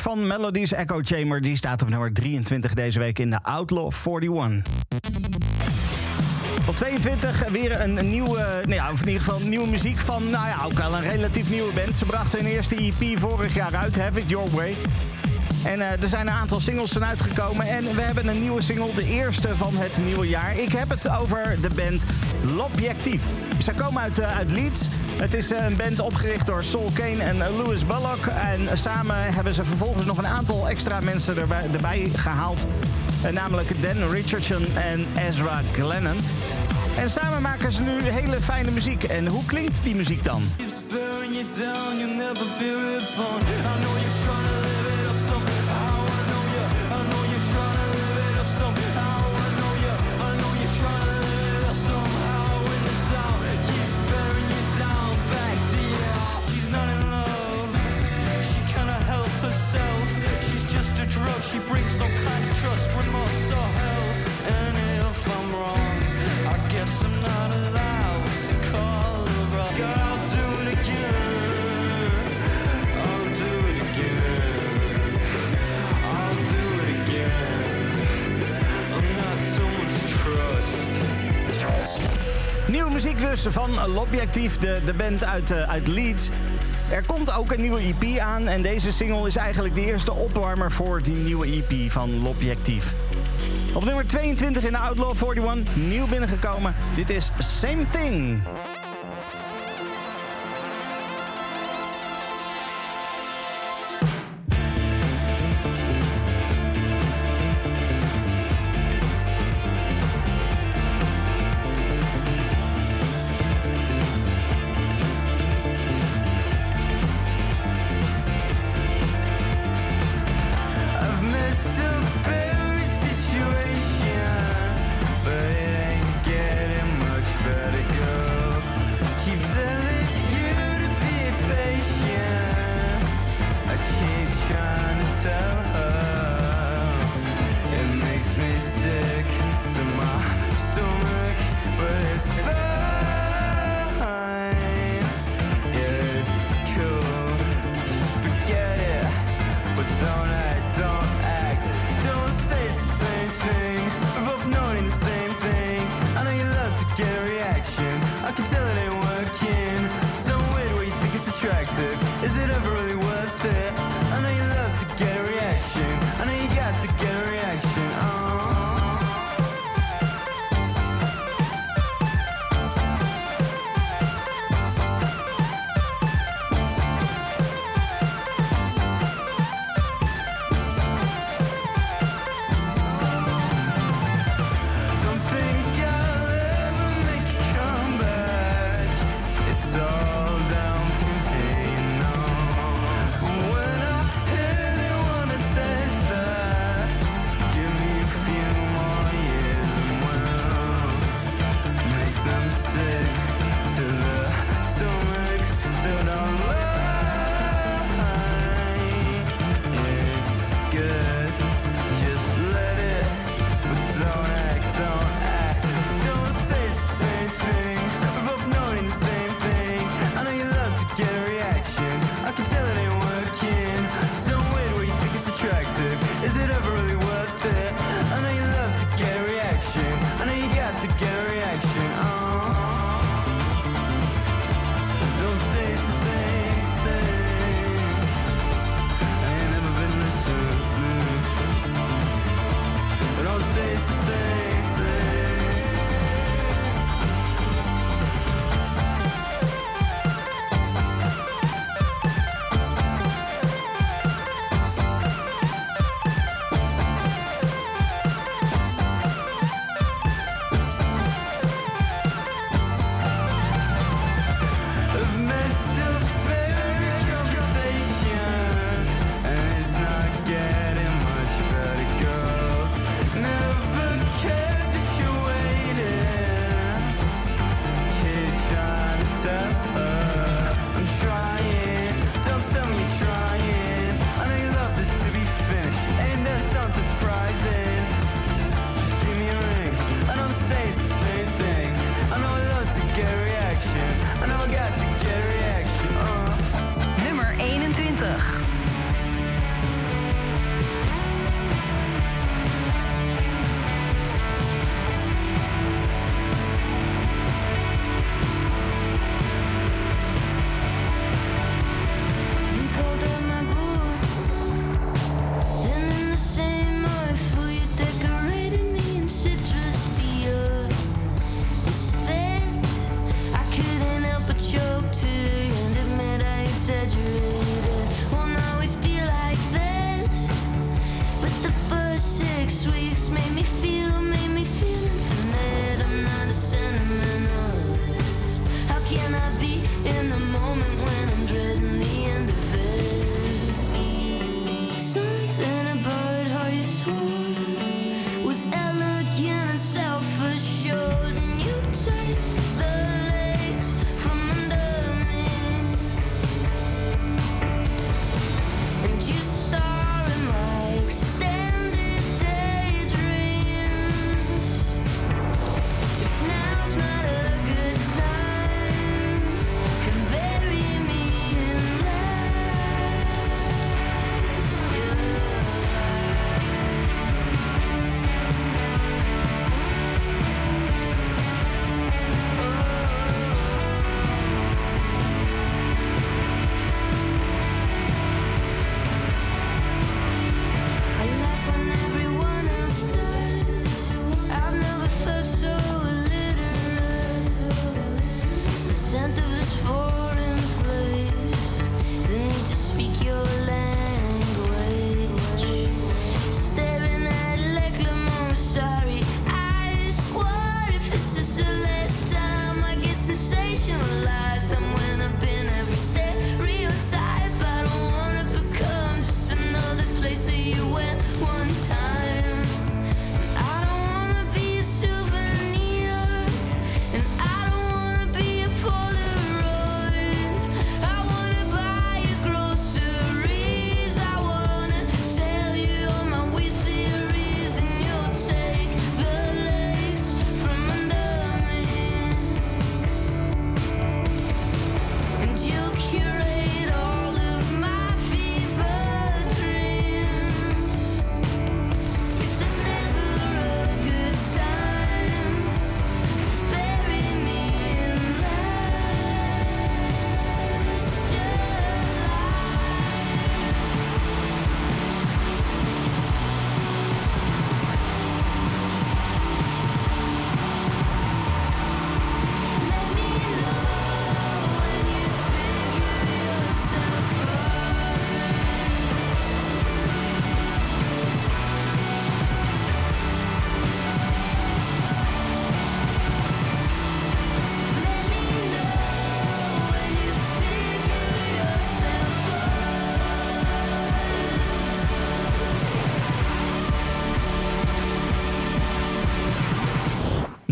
Van Melodies Echo Chamber. Die staat op nummer 23 deze week in de Outlaw 41. Op 22 weer een nieuwe, nou ja, of in ieder geval nieuwe muziek van, nou ja, ook al een relatief nieuwe band. Ze brachten hun eerste EP vorig jaar uit, Have It Your Way. En eh, er zijn een aantal singles van uitgekomen. En we hebben een nieuwe single, de eerste van het nieuwe jaar. Ik heb het over de band L'Objectief. Ze komen uit, eh, uit Leeds. Het is een band opgericht door Sol Kane en Louis Bullock. En samen hebben ze vervolgens nog een aantal extra mensen erbij, erbij gehaald. Eh, namelijk Dan Richardson en Ezra Glennon. En samen maken ze nu hele fijne muziek. En hoe klinkt die muziek dan? Not. Nieuwe muziek dus van L'Objectief, de, de band uit, eh, uit Leeds. Er komt ook een nieuwe EP aan en deze single is eigenlijk de eerste opwarmer voor die nieuwe EP van L'Objectief. Op nummer 22 in de Outlaw 41, nieuw binnengekomen. Dit is Same Thing.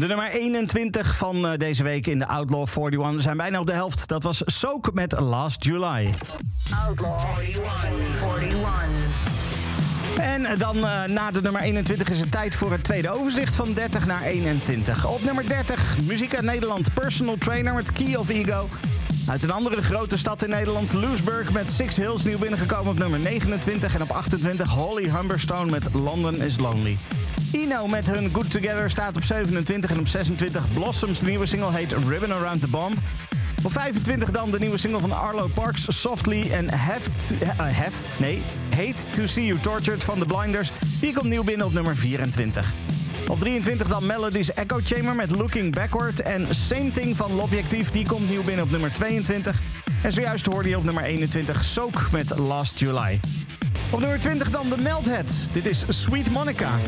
De nummer 21 van eh, deze week in de Outlaw 41. We zijn bijna op de helft. Dat was Soak met Last July. Outlaw 41. En dan eh, na de nummer 21 is het tijd voor het tweede overzicht van 30 naar 21. Op nummer 30, muziek uit Nederland. Personal Trainer met Key of Ego. Uit een andere grote stad in Nederland, Lewisburg met Six Hills nieuw binnengekomen op nummer 29. En op 28 Holly Humberstone met London is Lonely. Ino met hun Good Together staat op 27 en op 26 Blossoms. De nieuwe single heet Ribbon Around the Bomb. Op 25 dan de nieuwe single van Arlo Parks, Softly en Have, to, eh, have nee, Hate to See You Tortured van The Blinders. Die komt nieuw binnen op nummer 24. Op 23 dan Melody's Echo Chamber met Looking Backward. En Same Thing van L'Objectief, die komt nieuw binnen op nummer 22. En zojuist hoorde je op nummer 21 Soak met Last July. Op nummer 20 dan de Meldheads. Dit is Sweet Monica.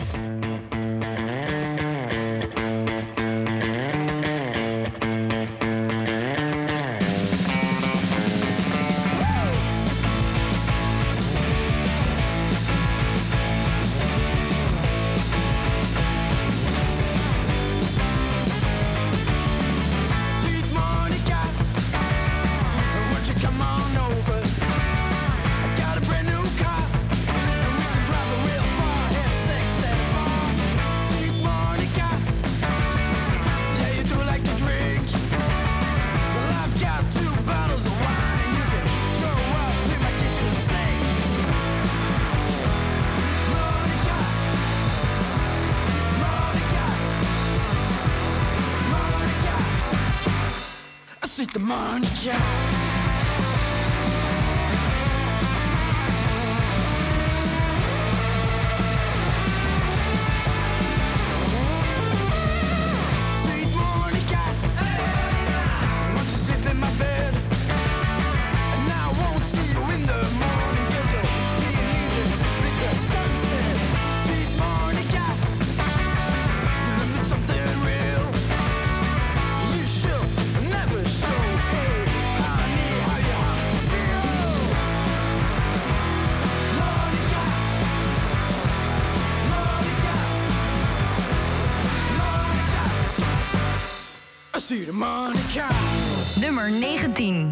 Nummer 19.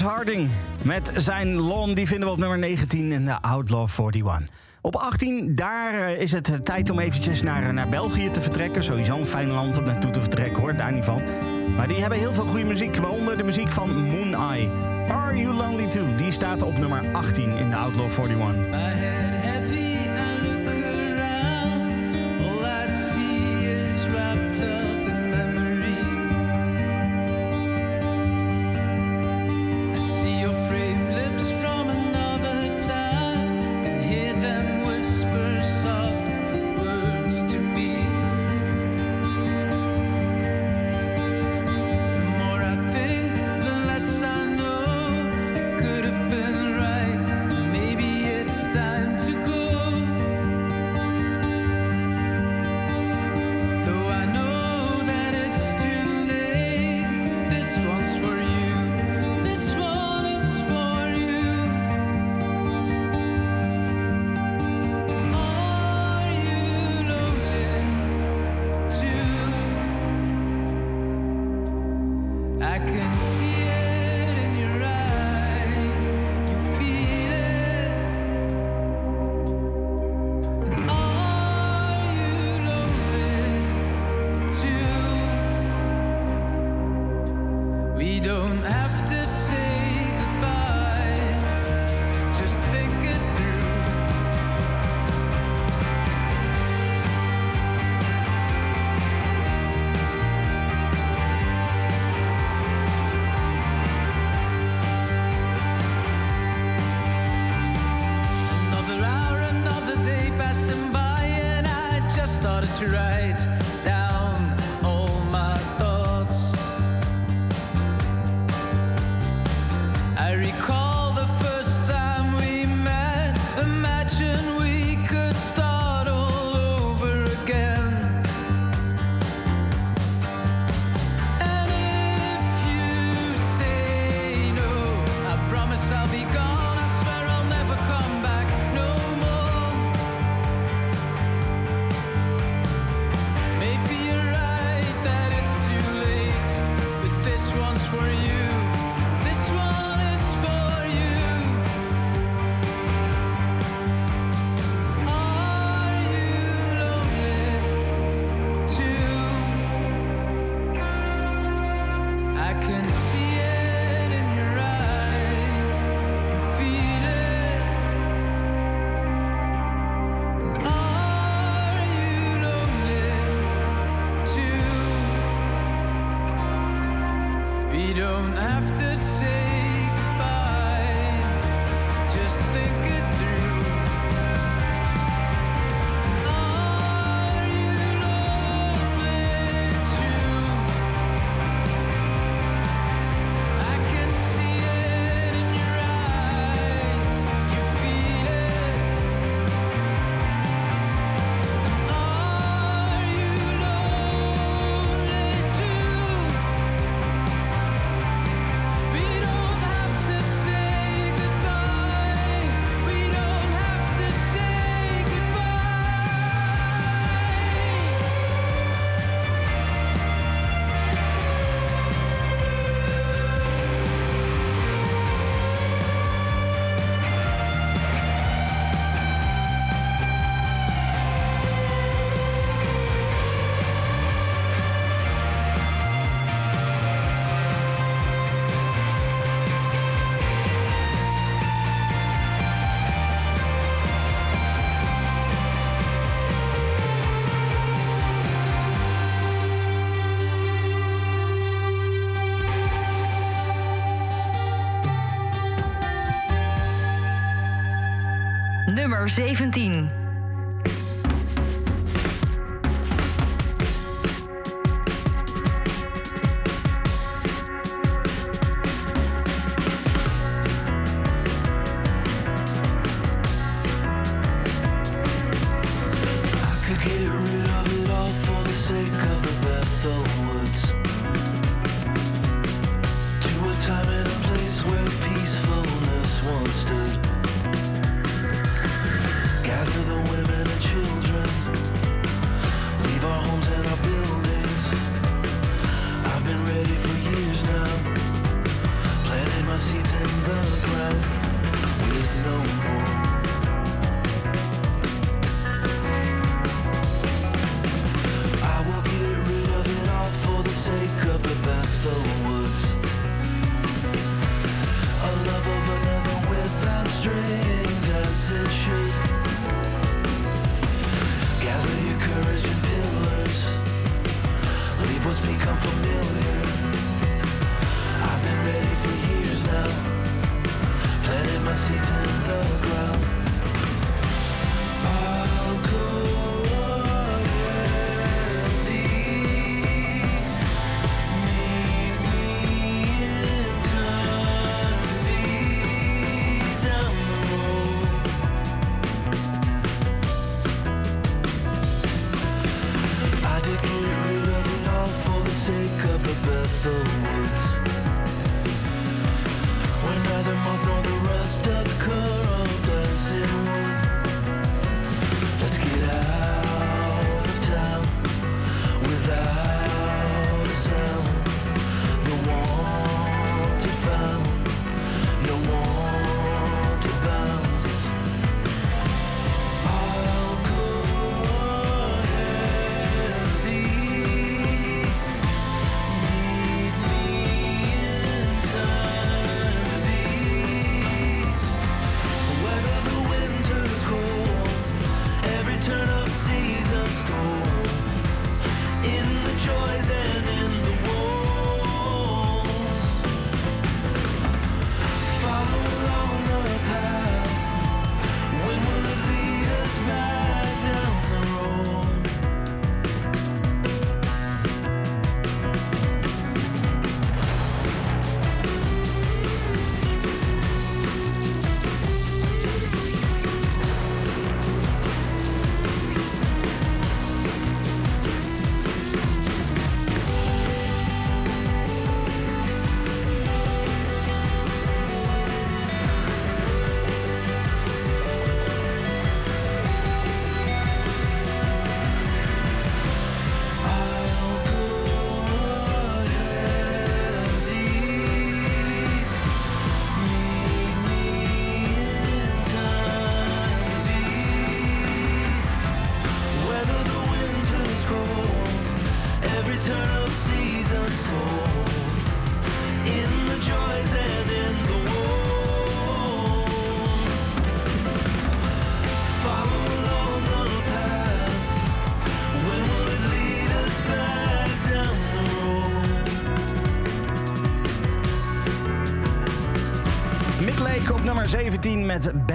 Harding met zijn Lon, die vinden we op nummer 19 in de Outlaw 41. Op 18, daar eh, is het tijd om eventjes naar, eh, naar België te vertrekken. Sowieso een fijn land om naartoe te vertrekken hoor, daar niet van. Maar die hebben heel veel goede muziek, waaronder de muziek van Moon Eye. Are You Lonely Too? Die staat op nummer 18 in de Outlaw 41. I can see nummer 17.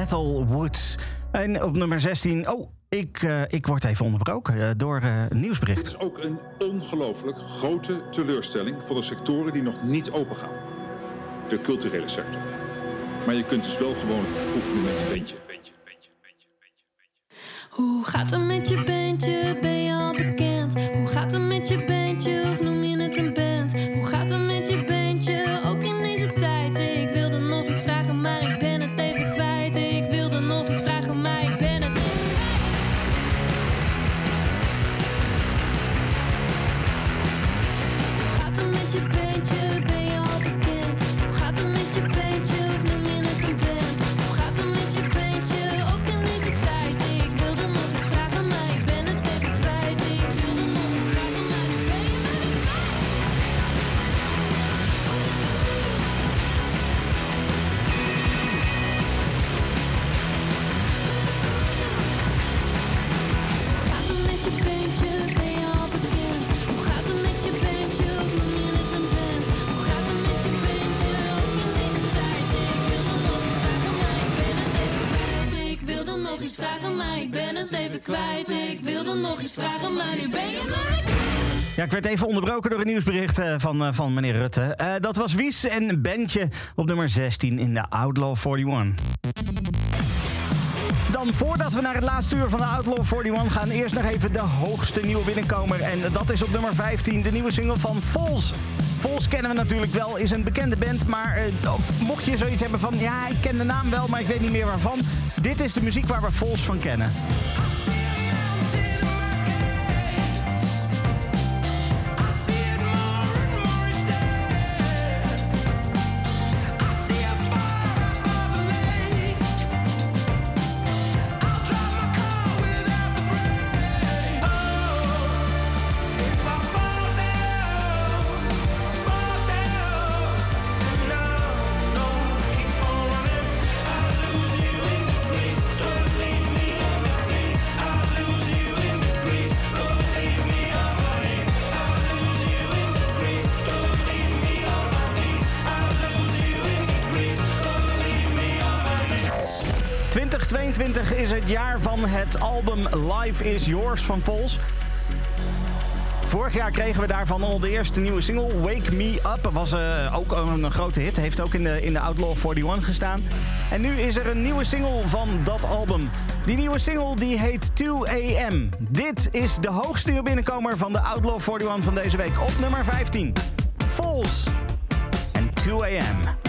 Bethel Woods. En op nummer 16, oh, ik, eh, ik word even onderbroken eh, door uh, nieuwsbericht. Het is ook een ongelooflijk grote teleurstelling voor de sectoren die nog niet opengaan. De culturele sector. Maar je kunt dus wel gewoon oefenen met je bentje. Hoe gaat het met je bentje? Even kwijt. Ik wilde nog iets vragen, maar nu ben je. Ja, ik werd even onderbroken door een nieuwsbericht eh, van, eh, van meneer Rutte. Eh, dat was Wies en Bentje op nummer 16 in de Outlaw 41. Dan voordat we naar het laatste uur van de Outlaw 41 gaan, eerst nog even de hoogste nieuwe binnenkomer. En dat is op nummer 15, de nieuwe single van Vols. Vols kennen we natuurlijk wel, is een bekende band. Maar eh, mocht je zoiets hebben van, ja, ik ken de naam wel, maar ik weet niet meer waarvan. Dit is de muziek waar we Vols van kennen. Is Yours van Vols. Vorig jaar kregen we daarvan al de eerste nieuwe single, Wake Me Up. Was eh, ook een grote hit, heeft ook in de, in de Outlaw 41 gestaan. En nu is er een nieuwe single van dat album. Die nieuwe single die heet 2 AM. Dit is de hoogste nieuwe binnenkomer van de Outlaw 41 van deze week. Op nummer 15, Vols en 2 AM.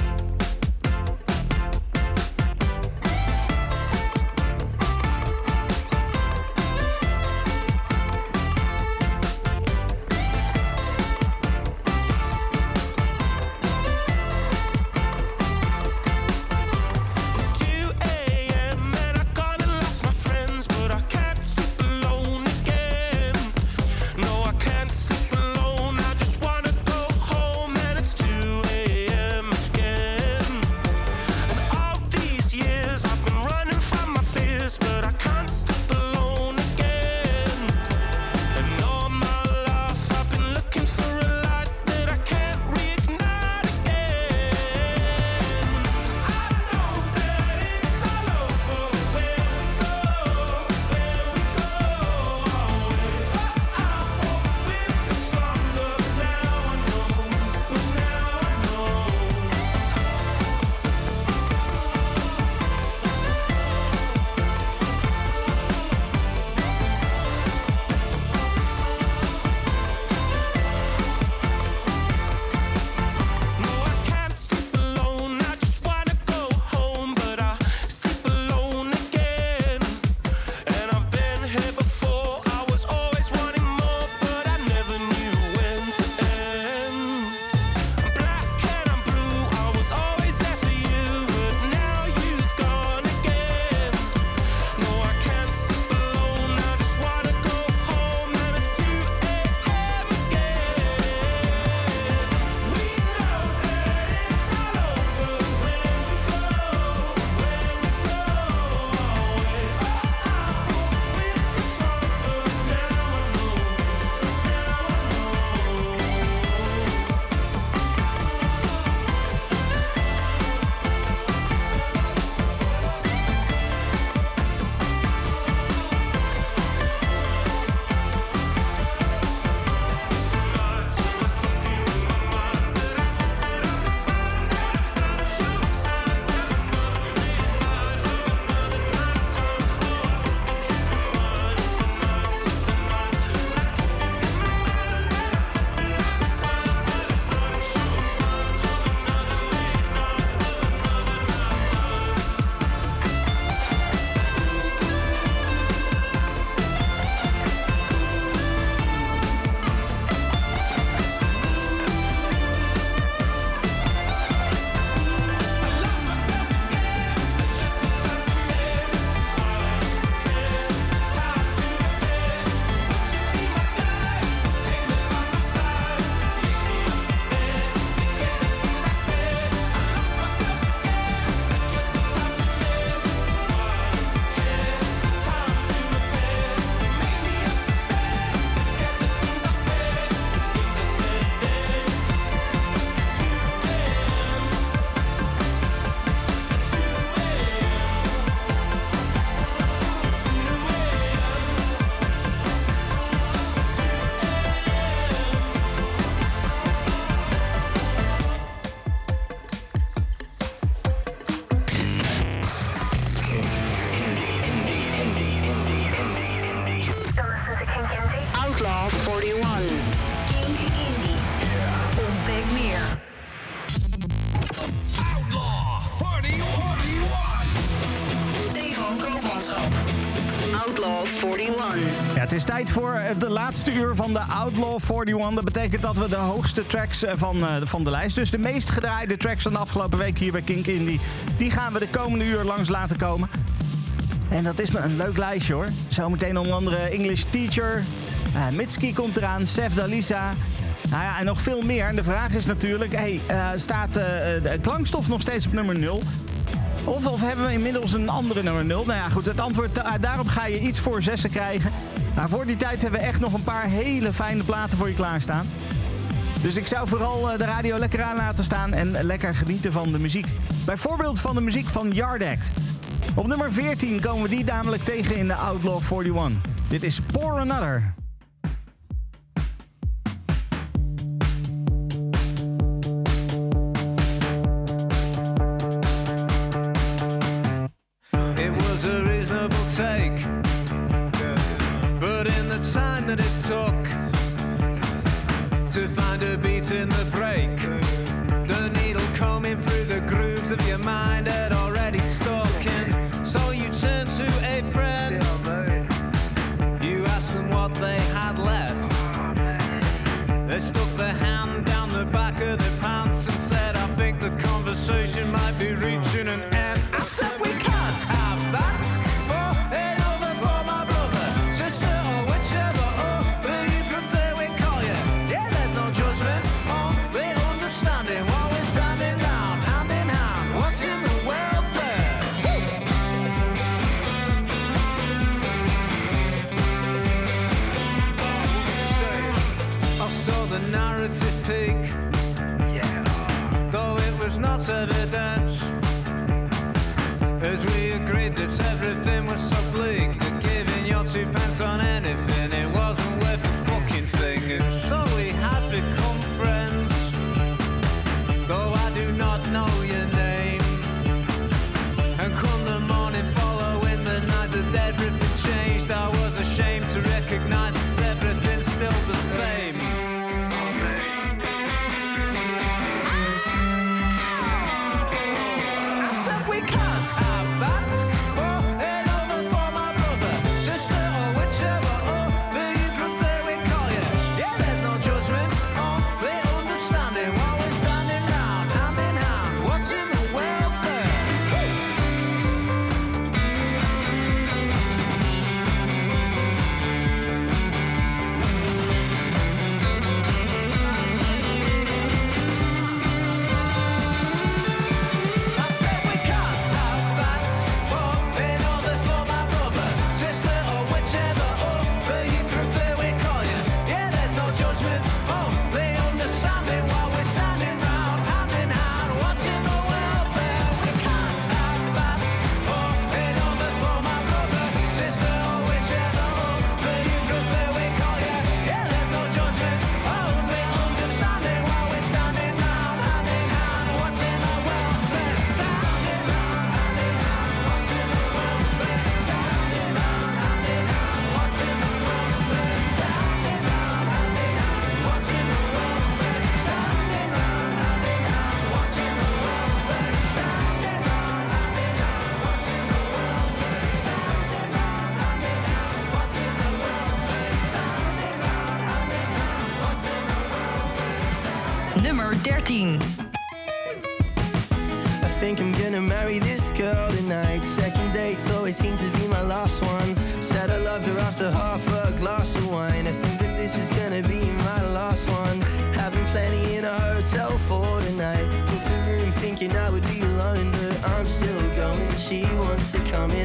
Laatste uur van de Outlaw 41. Dat betekent dat we de hoogste tracks eh, van, eh, van de lijst... dus de meest gedraaide tracks van de afgelopen week hier bij Kink Indie... die gaan we de komende uur langs laten komen. En dat is me een leuk lijstje hoor. Zometeen onder andere English Teacher. eh Mitski komt eraan, Sef Dalisa. Nou ja, en nog veel meer. En de vraag is natuurlijk, staat de klankstof nog steeds op nummer 0? Of, of hebben we inmiddels een andere nummer 0? Nou ja, goed, het antwoord da- daarop ga je iets voor zessen krijgen. Maar voor die tijd hebben we echt nog een paar hele fijne platen voor je klaarstaan. Dus ik zou vooral eh, de radio lekker aan laten staan en lekker genieten van de muziek. Bijvoorbeeld van de muziek van Yard Act. Op nummer 14 komen we die namelijk tegen in de Outlaw 41. Dit is Pour Another.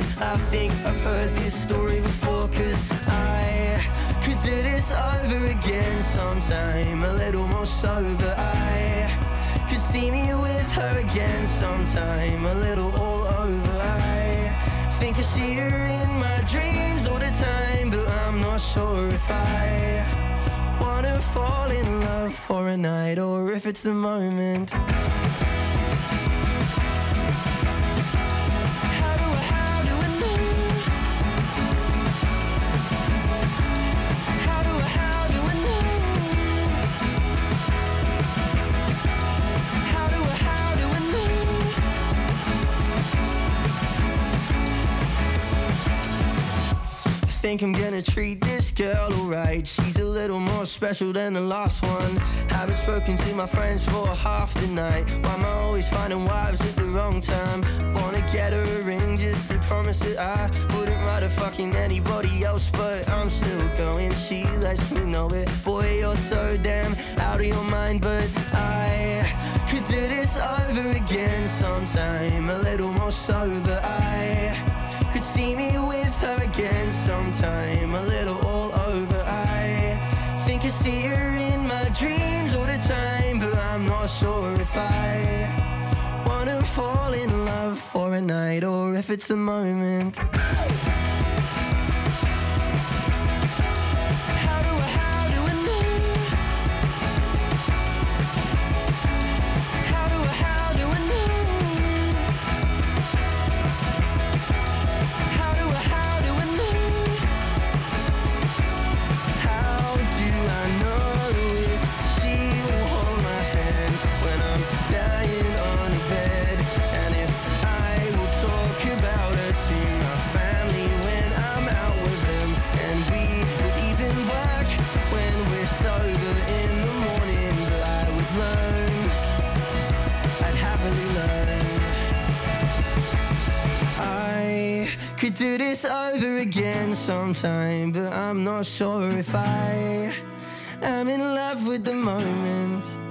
To come in. I think I've heard this story before, cause I could do this over again sometime. A little more sober. I could see me with her again sometime, a little all over. I think I see her in my dreams all the time, but I'm not sure if I wanna fall in love for a night or if it's the moment. Think I'm gonna treat this girl alright. She's a little more special than the last one. Haven't spoken to my friends for half the night. Why am I always finding wives at the wrong time? Wanna get her a ring just to promise that I wouldn't rather fucking anybody else, but I'm still going. She lets me know it. Boy, you're so damn out of your mind, but I could do this over again sometime. A little more sober. I sometime. A little all over. I think I see her in my dreams all the time, but I'm not sure if I wanna fall in love for a night or if it's the moment. Could do this over again sometime, but I'm not sure if I am in love with the moment.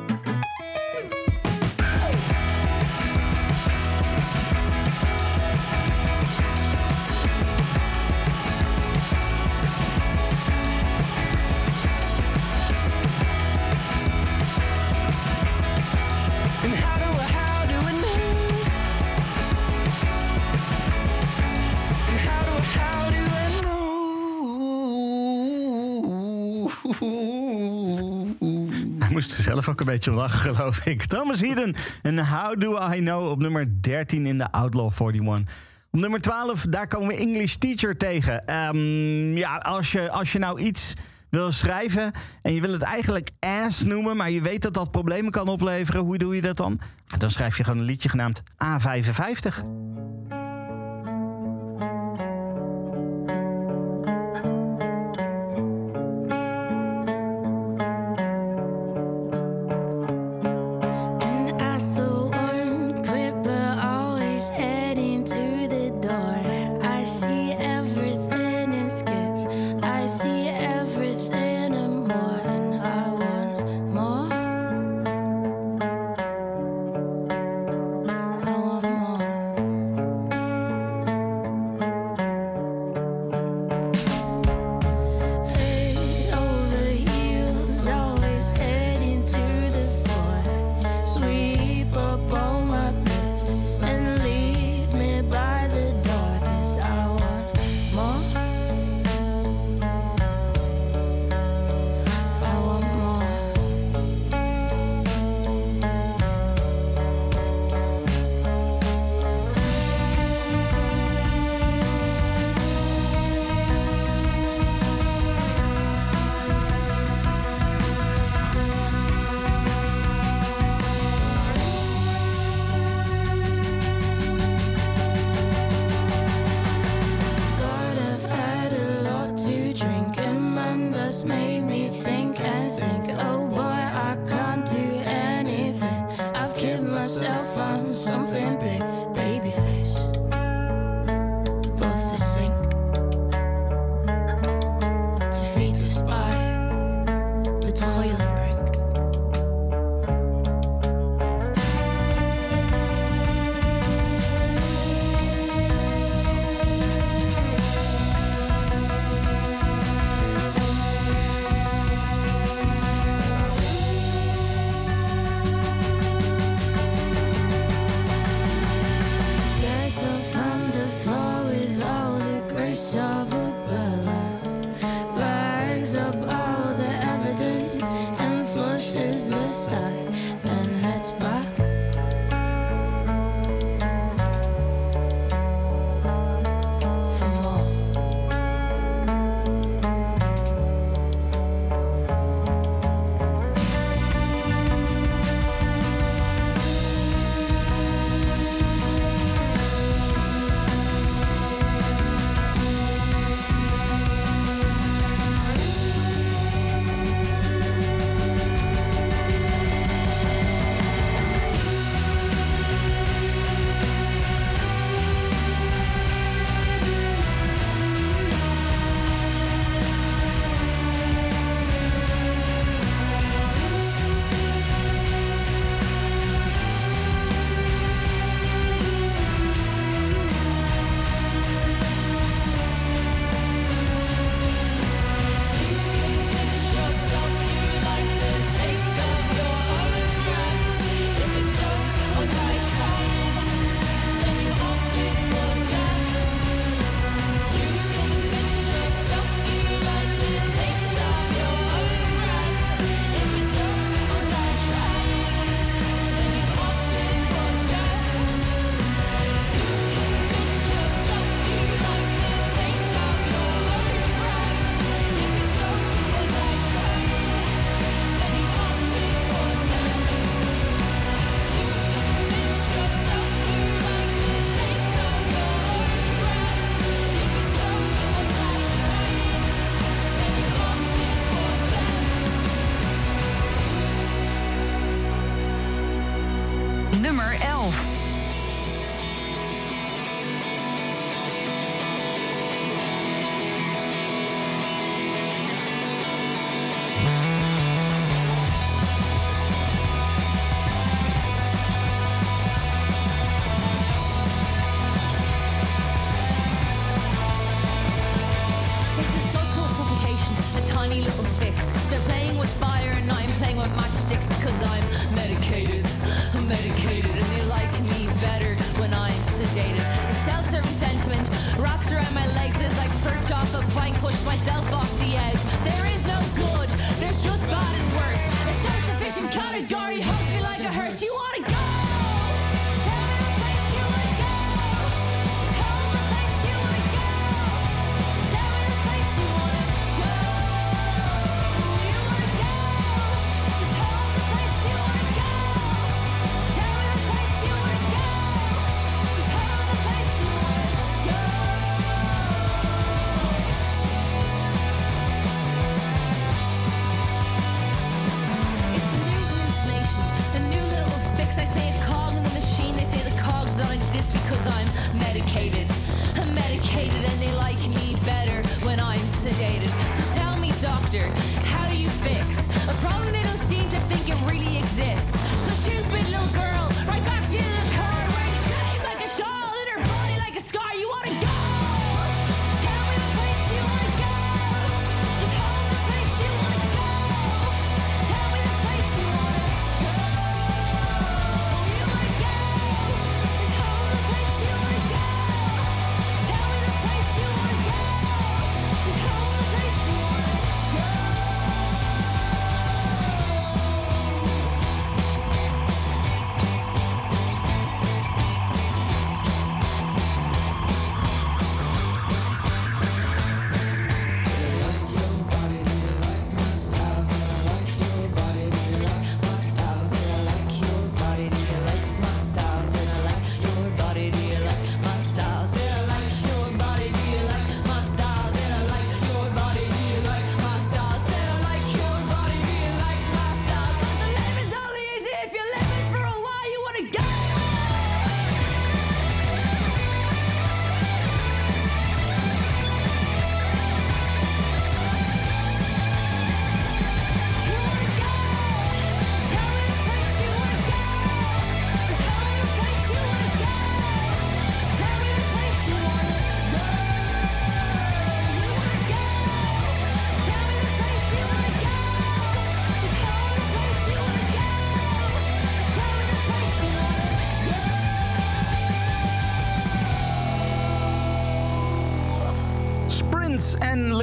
Hij moest er zelf ook een beetje om lachen, geloof ik. Thomas Heden en How Do I Know op nummer 13 in de Outlaw 41. Op nummer 12, daar komen we English Teacher tegen. Ehm, ja, als je, als je nou iets wil schrijven en je wil het eigenlijk ass noemen... maar je weet dat dat problemen kan opleveren, hoe doe je dat dan? Dan schrijf je gewoon een liedje genaamd A55.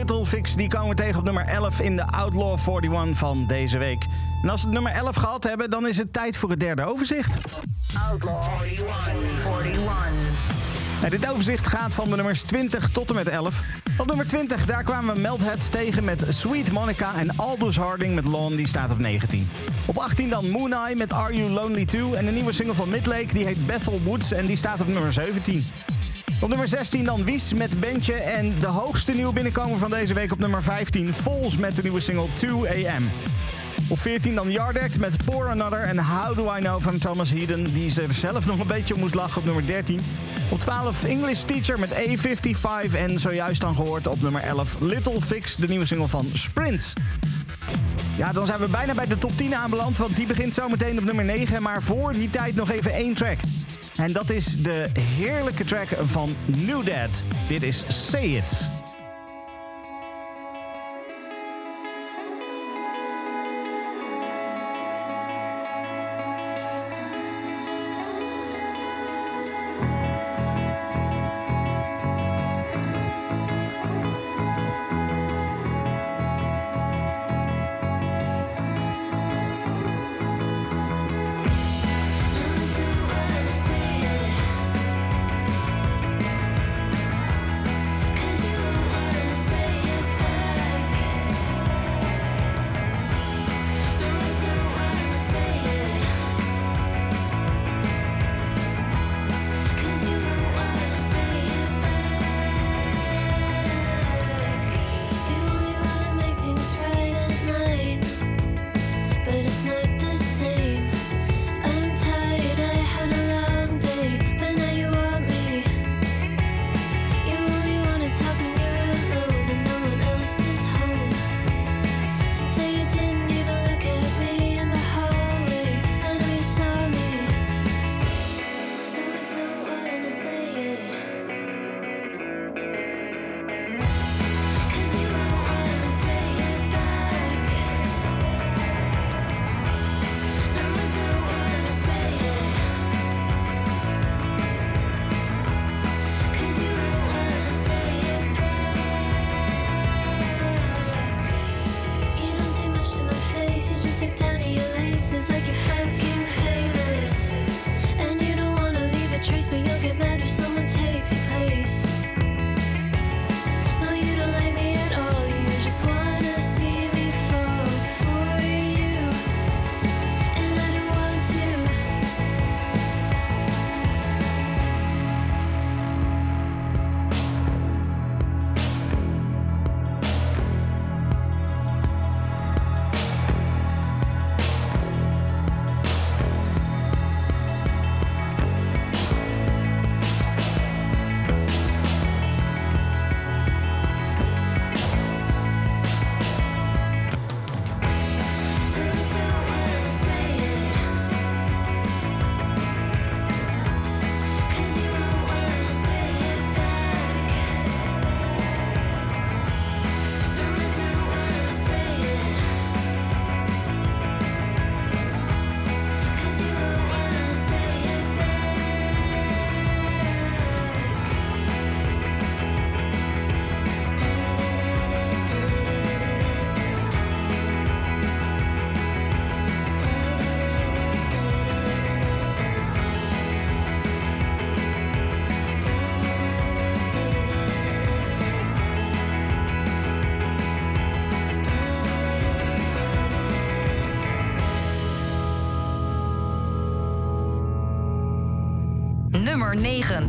En Little Fix die komen we tegen op nummer 11 in de Outlaw 41 van deze week. En als we het nummer 11 gehad hebben, dan is het tijd voor het derde overzicht. Outlaw 41. 41. Nou, dit overzicht gaat van de nummers 20 tot en met 11. Op nummer 20, daar kwamen we Melthead tegen met Sweet Monica en Aldous Harding met Lawn, die staat op 19. Op 18 dan Moon Eye met Are You Lonely Too en een nieuwe single van Midlake, die heet Bethel Woods en die staat op nummer 17. Op nummer 16 dan Wies met Bentje en de hoogste nieuwe binnenkomer van deze week op nummer 15, Vols met de nieuwe single 2 AM. Op 14 dan Yardex met Pour Another en How Do I Know van Thomas Heeden, die er zelf nog een beetje om moet lachen op nummer 13. Op 12 English Teacher met A55 en zojuist dan gehoord op nummer 11 Little Fix, de nieuwe single van Sprints. Ja, dan zijn we bijna bij de top 10 aanbeland, want die begint zometeen op nummer 9. Maar voor die tijd nog even één track. En dat is de heerlijke track van New Dad. Dit is Say It. 9.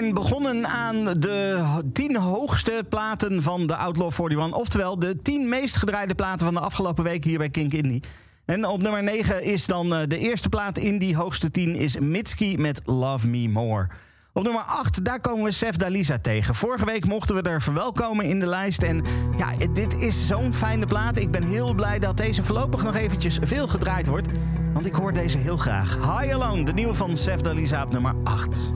zijn begonnen aan de 10 hoogste platen van de Outlaw 41. Oftewel de 10 meest gedraaide platen van de afgelopen week hier bij Kink Indie. En op nummer 9 is dan eh, de eerste plaat in die hoogste 10 is Mitski met Love Me More. Op nummer 8, daar komen we Sef Dalisa tegen. Vorige week mochten we er verwelkomen in de lijst. En ja, dit is zo'n fijne plaat. Ik ben heel blij dat deze voorlopig nog eventjes veel gedraaid wordt ik hoor deze heel graag. High Alone, de nieuwe van Sef Dalisa op nummer 8.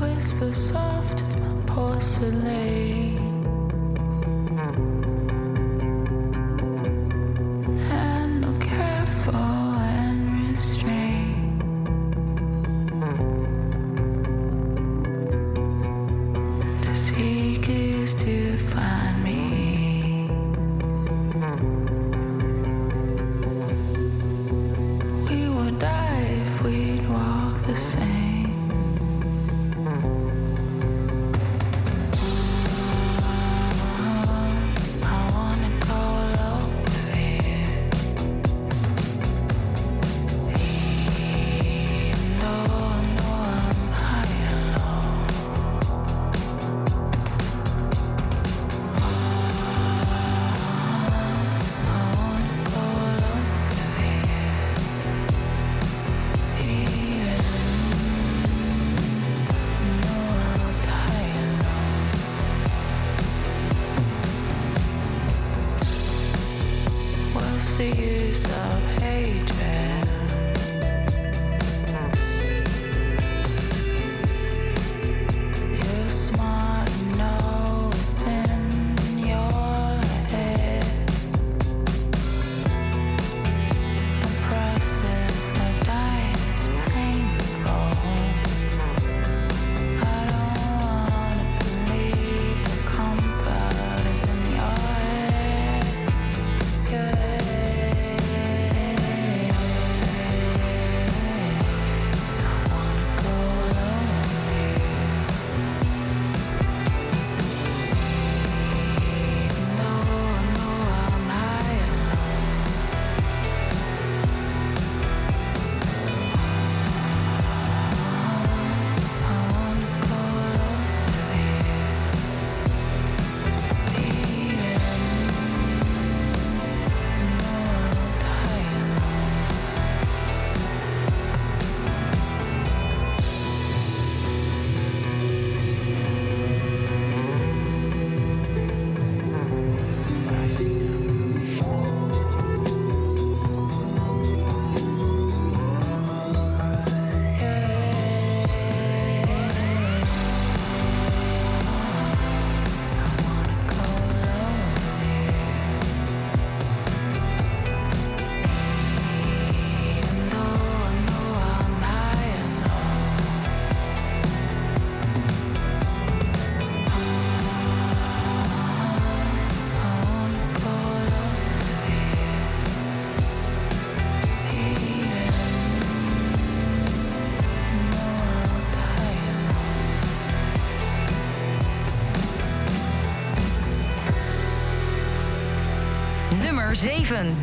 7.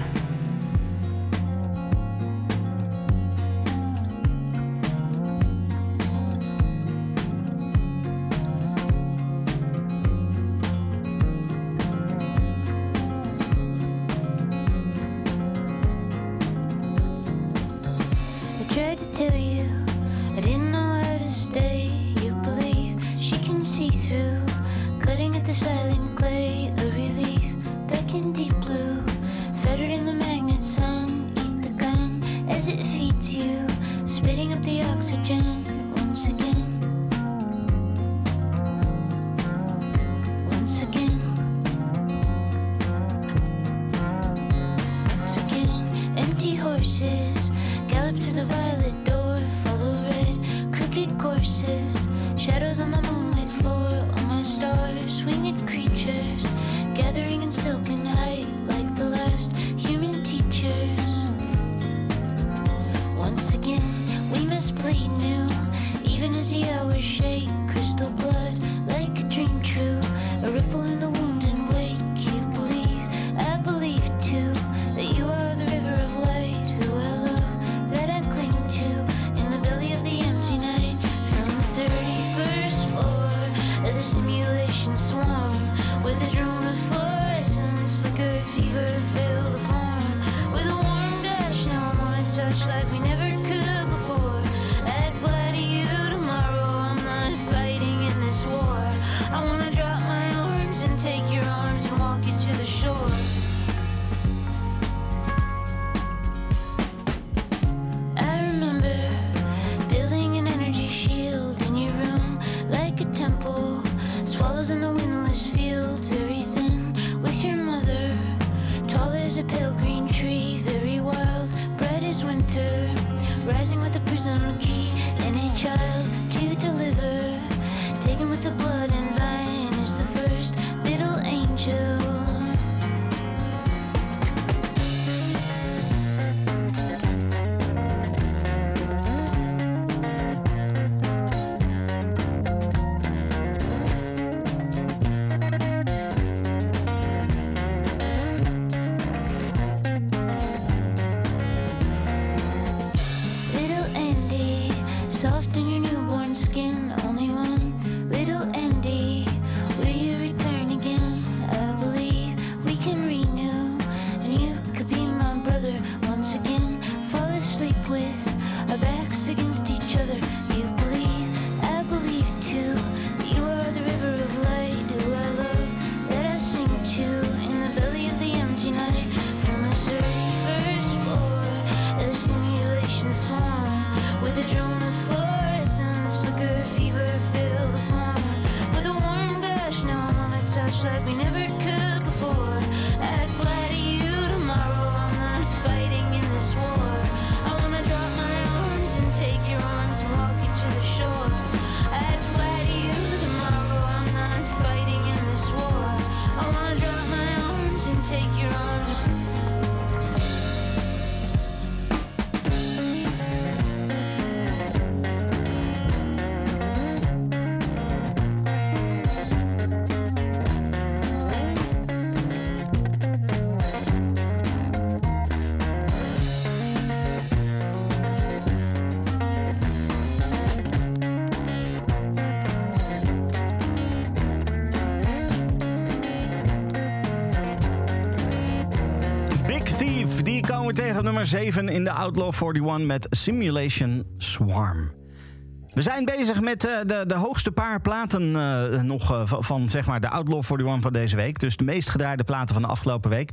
7 in de Outlaw 41 met Simulation Swarm. We zijn bezig met eh, de, de hoogste paar platen eh, nog eh, van zeg maar, de Outlaw 41 van deze week. Dus de meest gedraaide platen van de afgelopen week.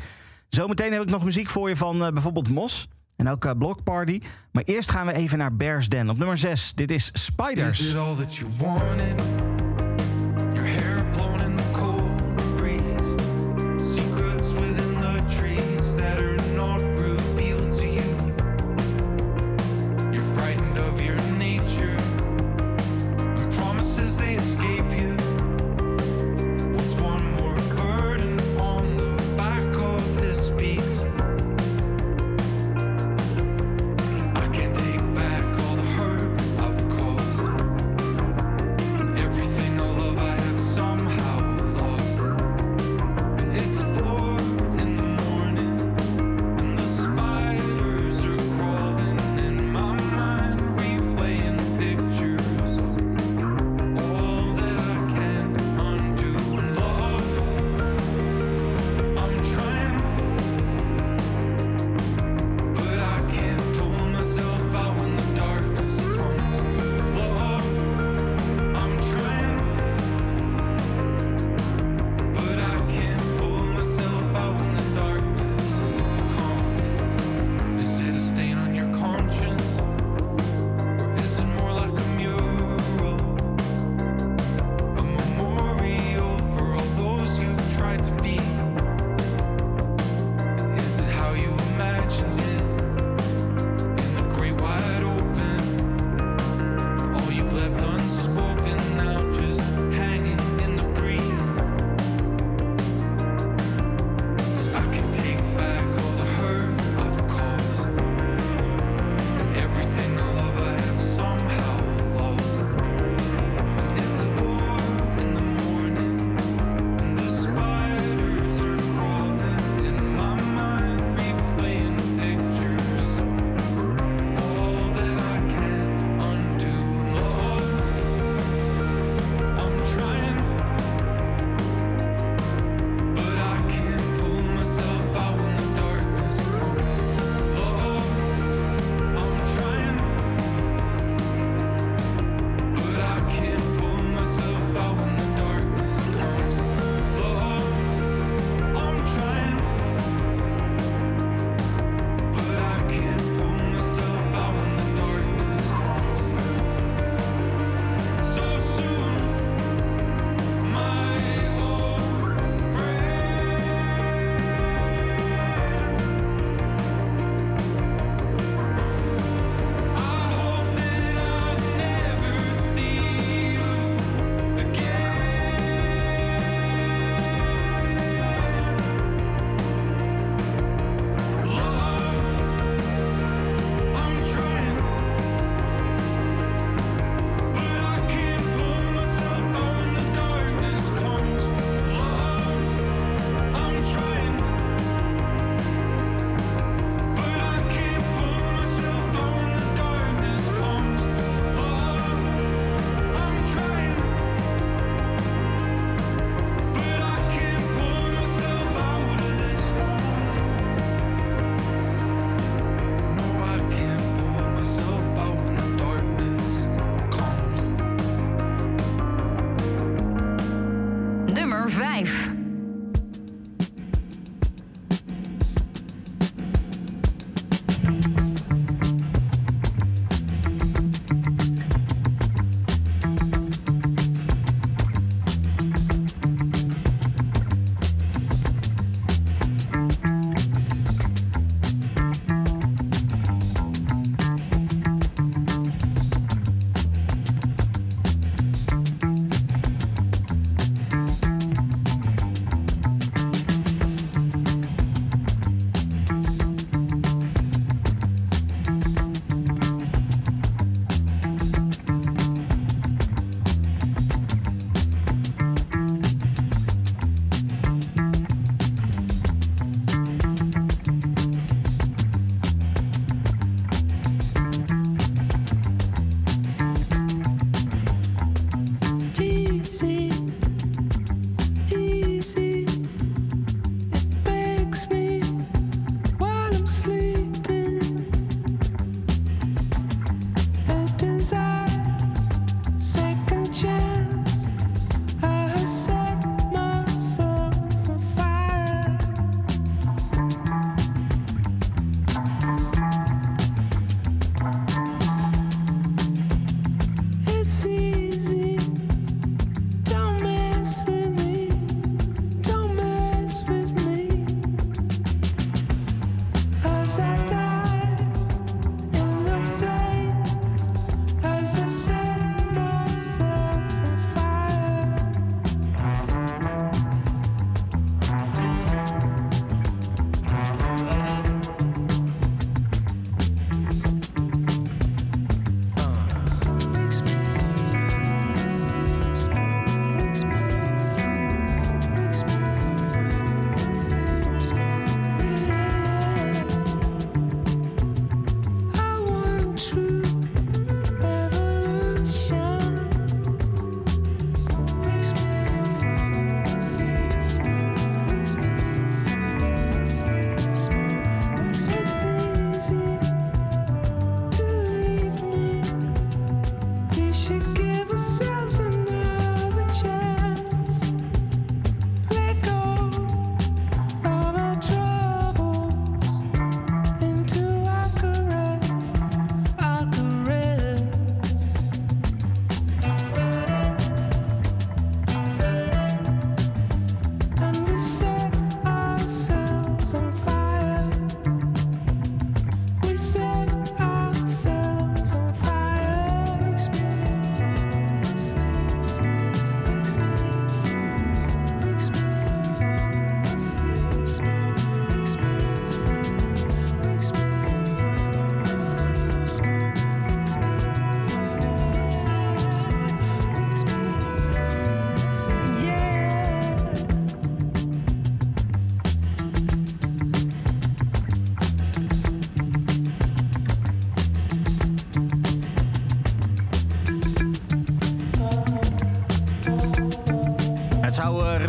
Zometeen heb ik nog muziek voor je van bijvoorbeeld Mos. En ook Block Party. Maar eerst gaan we even naar Bears Den op nummer 6. Dit is Spiders.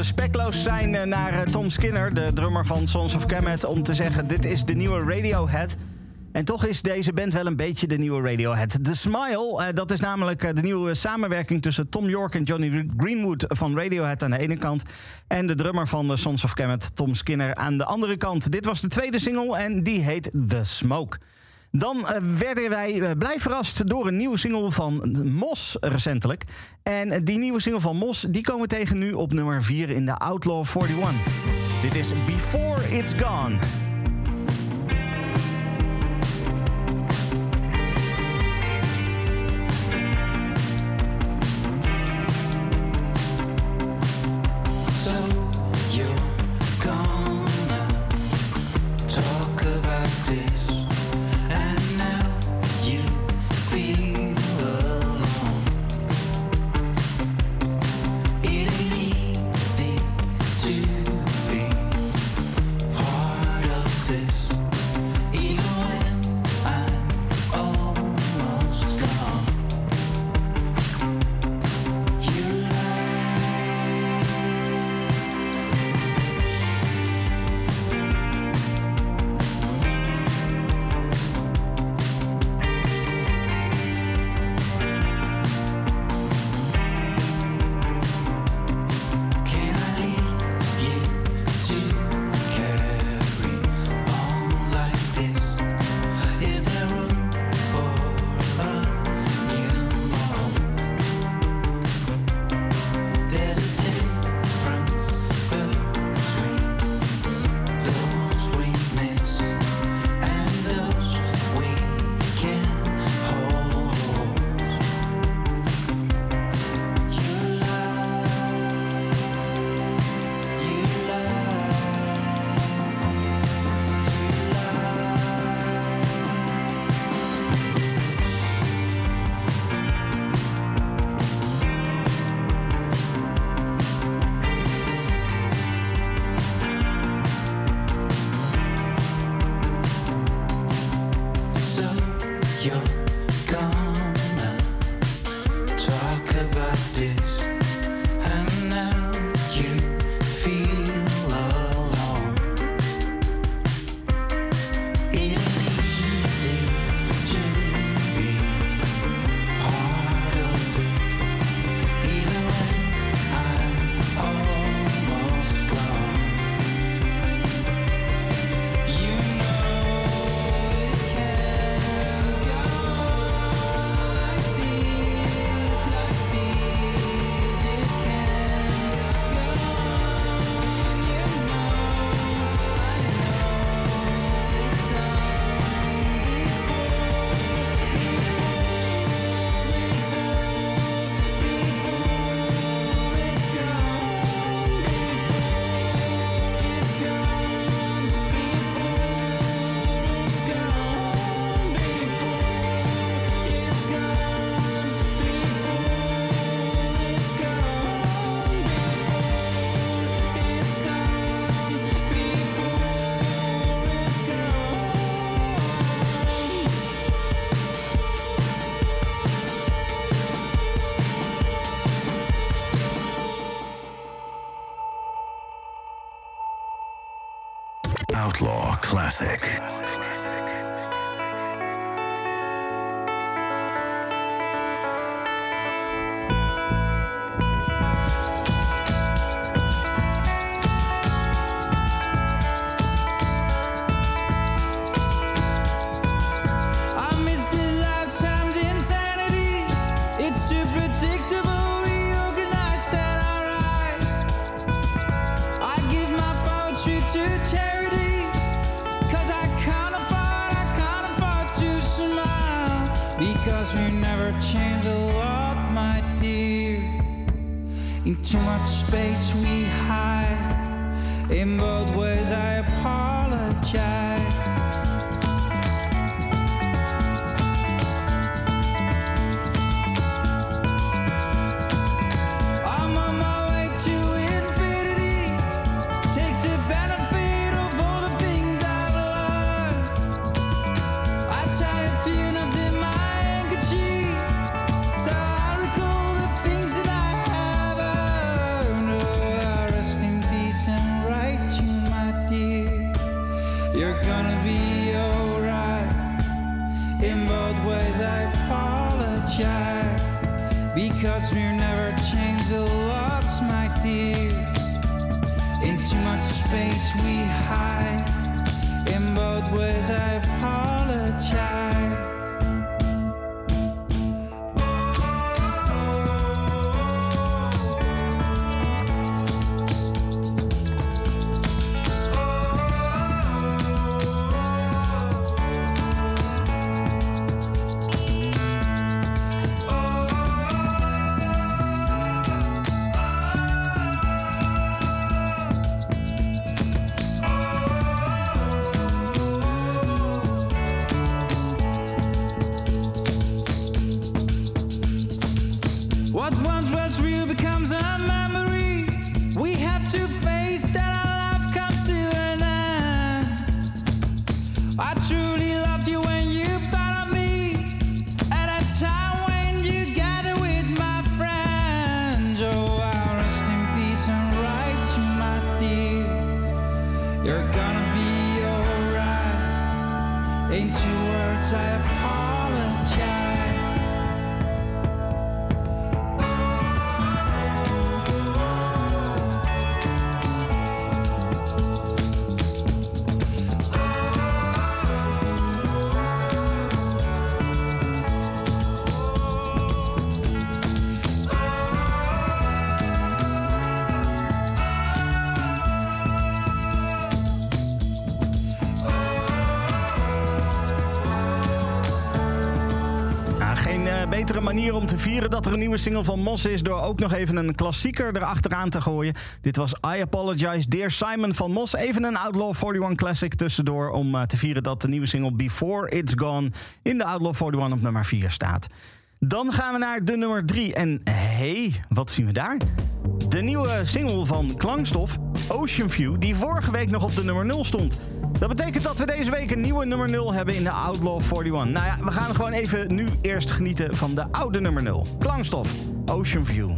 Respectloos zijn eh, naar eh, Tom Skinner, de drummer van Sons of Kemet, om te zeggen: dit is de nieuwe Radiohead. En toch is deze band wel een beetje de nieuwe Radiohead. The Smile, eh, dat is namelijk de nieuwe samenwerking tussen Tom York en Johnny Greenwood van Radiohead aan de ene kant. En de drummer van de Sons of Kemet, Tom Skinner, aan de andere kant. Dit was de tweede single en die heet The Smoke. Dan eh, werden wij eh, blij verrast door een nieuwe single van Mos recentelijk. En die nieuwe single van Mos, die komen we tegen nu op nummer 4 in de Outlaw 41. Dit is Before It's Gone. Classic. Space, we hide. In both ways, I apologize. Nieuwe single van Mos is... door ook nog even een klassieker erachteraan te gooien. Dit was I Apologize, Dear Simon van Mos. Even een Outlaw 41 Classic tussendoor... om eh, te vieren dat de nieuwe single Before It's Gone... in de Outlaw 41 op nummer 4 staat. Dan gaan we naar de nummer 3. En hey, wat zien we daar? De nieuwe single van Klankstof, Ocean View... die vorige week nog op de nummer 0 stond... Dat betekent dat we deze week een nieuwe nummer 0 hebben in de Outlaw 41. Nou ja, we gaan gewoon even nu eerst genieten van de oude nummer 0. Klankstof, Ocean View.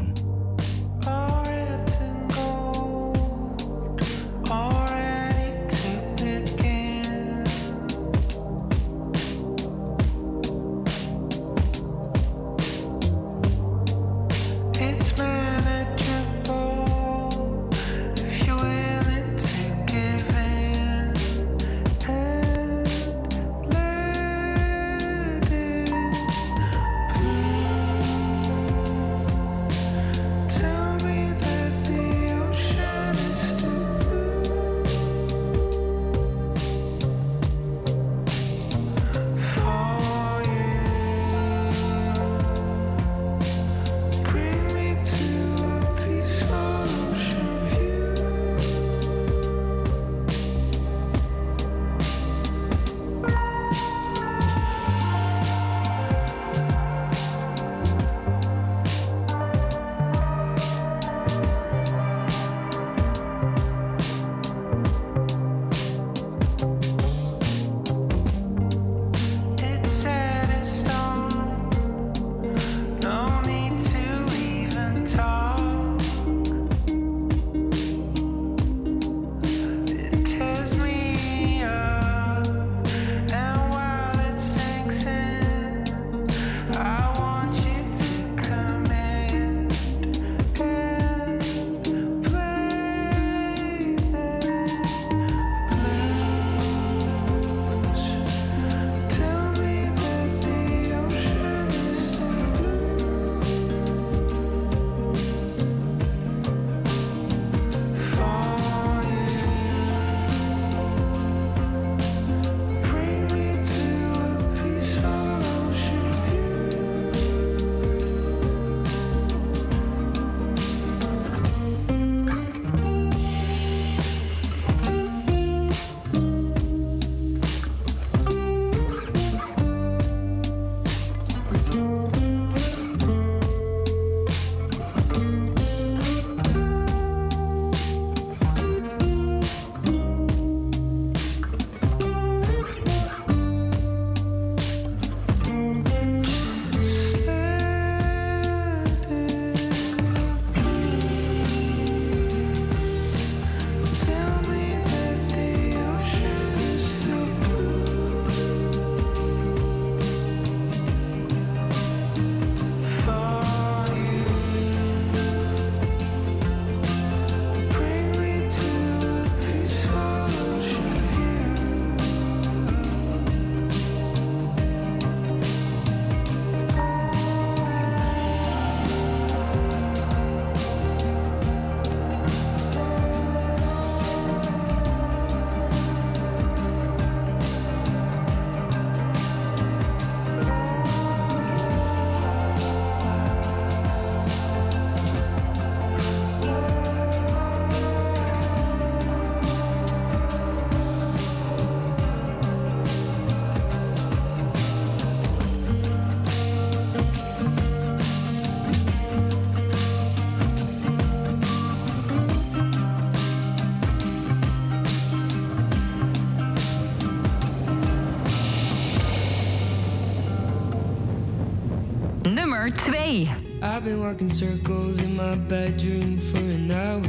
Nummer 2. I've been walking circles in my bedroom for an hour.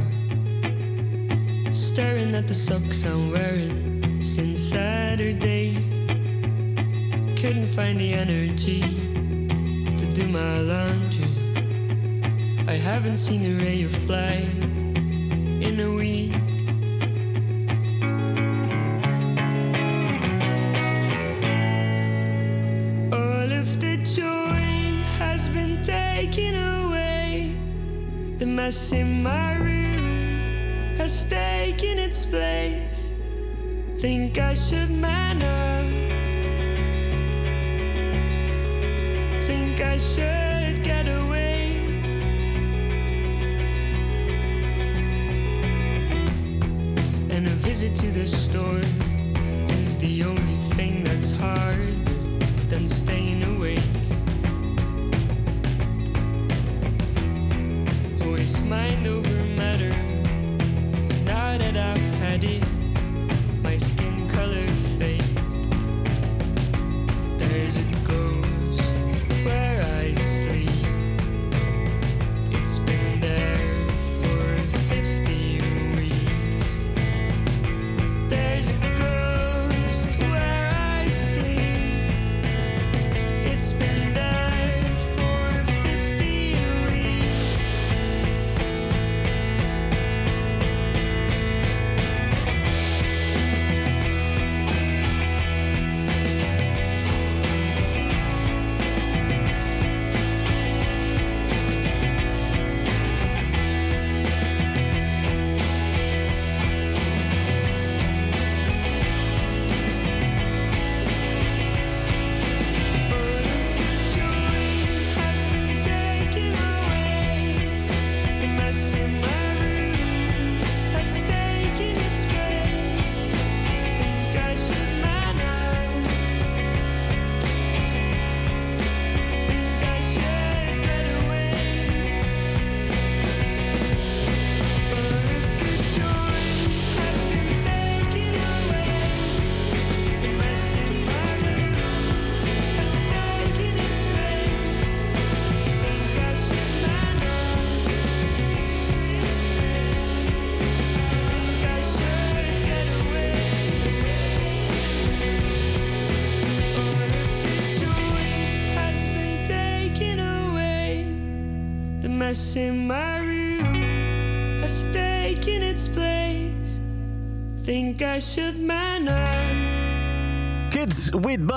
Staring at the socks I'm wearing since Saturday. Couldn't find the energy to do my laundry. I haven't seen a ray of light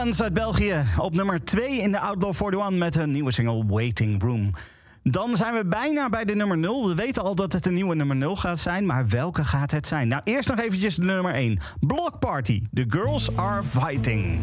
Uit België. Op nummer 2 in de Outlaw 41 met hun nieuwe single Waiting Room. Dan zijn we bijna bij de nummer 0. We weten al dat het een nieuwe nummer 0 gaat zijn, maar welke gaat het zijn? Nou, eerst nog eventjes de nummer 1. Block Party. The Girls Are Fighting.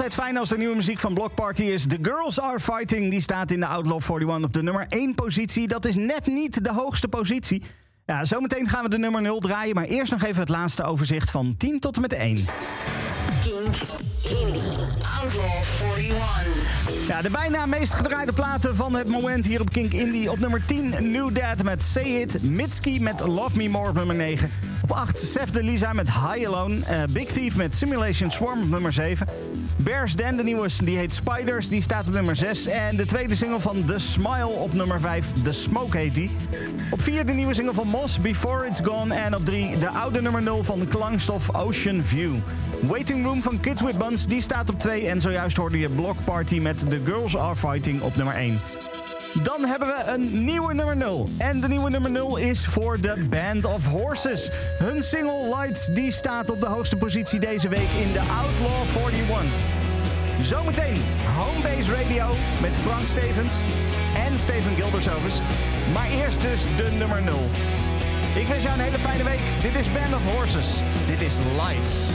Altijd fijn als er nieuwe muziek van Block Party is. The Girls Are Fighting, die staat in de Outlaw 41 op de nummer 1 positie. Dat is net niet de hoogste positie. Ja, zometeen gaan we de nummer 0 draaien, maar eerst nog even het laatste overzicht van 10 tot en met 1. Kink Indie Outlaw 41. Ja, de bijna meest gedraaide platen van het moment hier op Kink Indie. Op nummer 10 New Dad met Say It. Mitski met Love Me More op nummer 9. Op 8 Sef de Lisa met High Alone. Eh, Big Thief met Simulation Swarm op nummer 7. Bears Den, de nieuwe, die heet Spiders, die staat op nummer 6. En de tweede single van The Smile op nummer 5. The Smoke heet die. Op 4 de nieuwe single van Moss, Before It's Gone. En op 3 de oude nummer 0 van Klangstof Ocean View. Waiting Room van Kids With Buns, die staat op 2. En zojuist hoorde je Block Party met The Girls Are Fighting op nummer 1. Dan hebben we een nieuwe nummer 0. En de nieuwe nummer 0 is voor de Band of Horses. Hun single Lights die staat op de hoogste positie deze week in de Outlaw 41. Zometeen Homebase Radio met Frank Stevens en Steven Gildersovers. Maar eerst dus de nummer 0. Ik wens jou een hele fijne week. Dit is Band of Horses. Dit is Lights.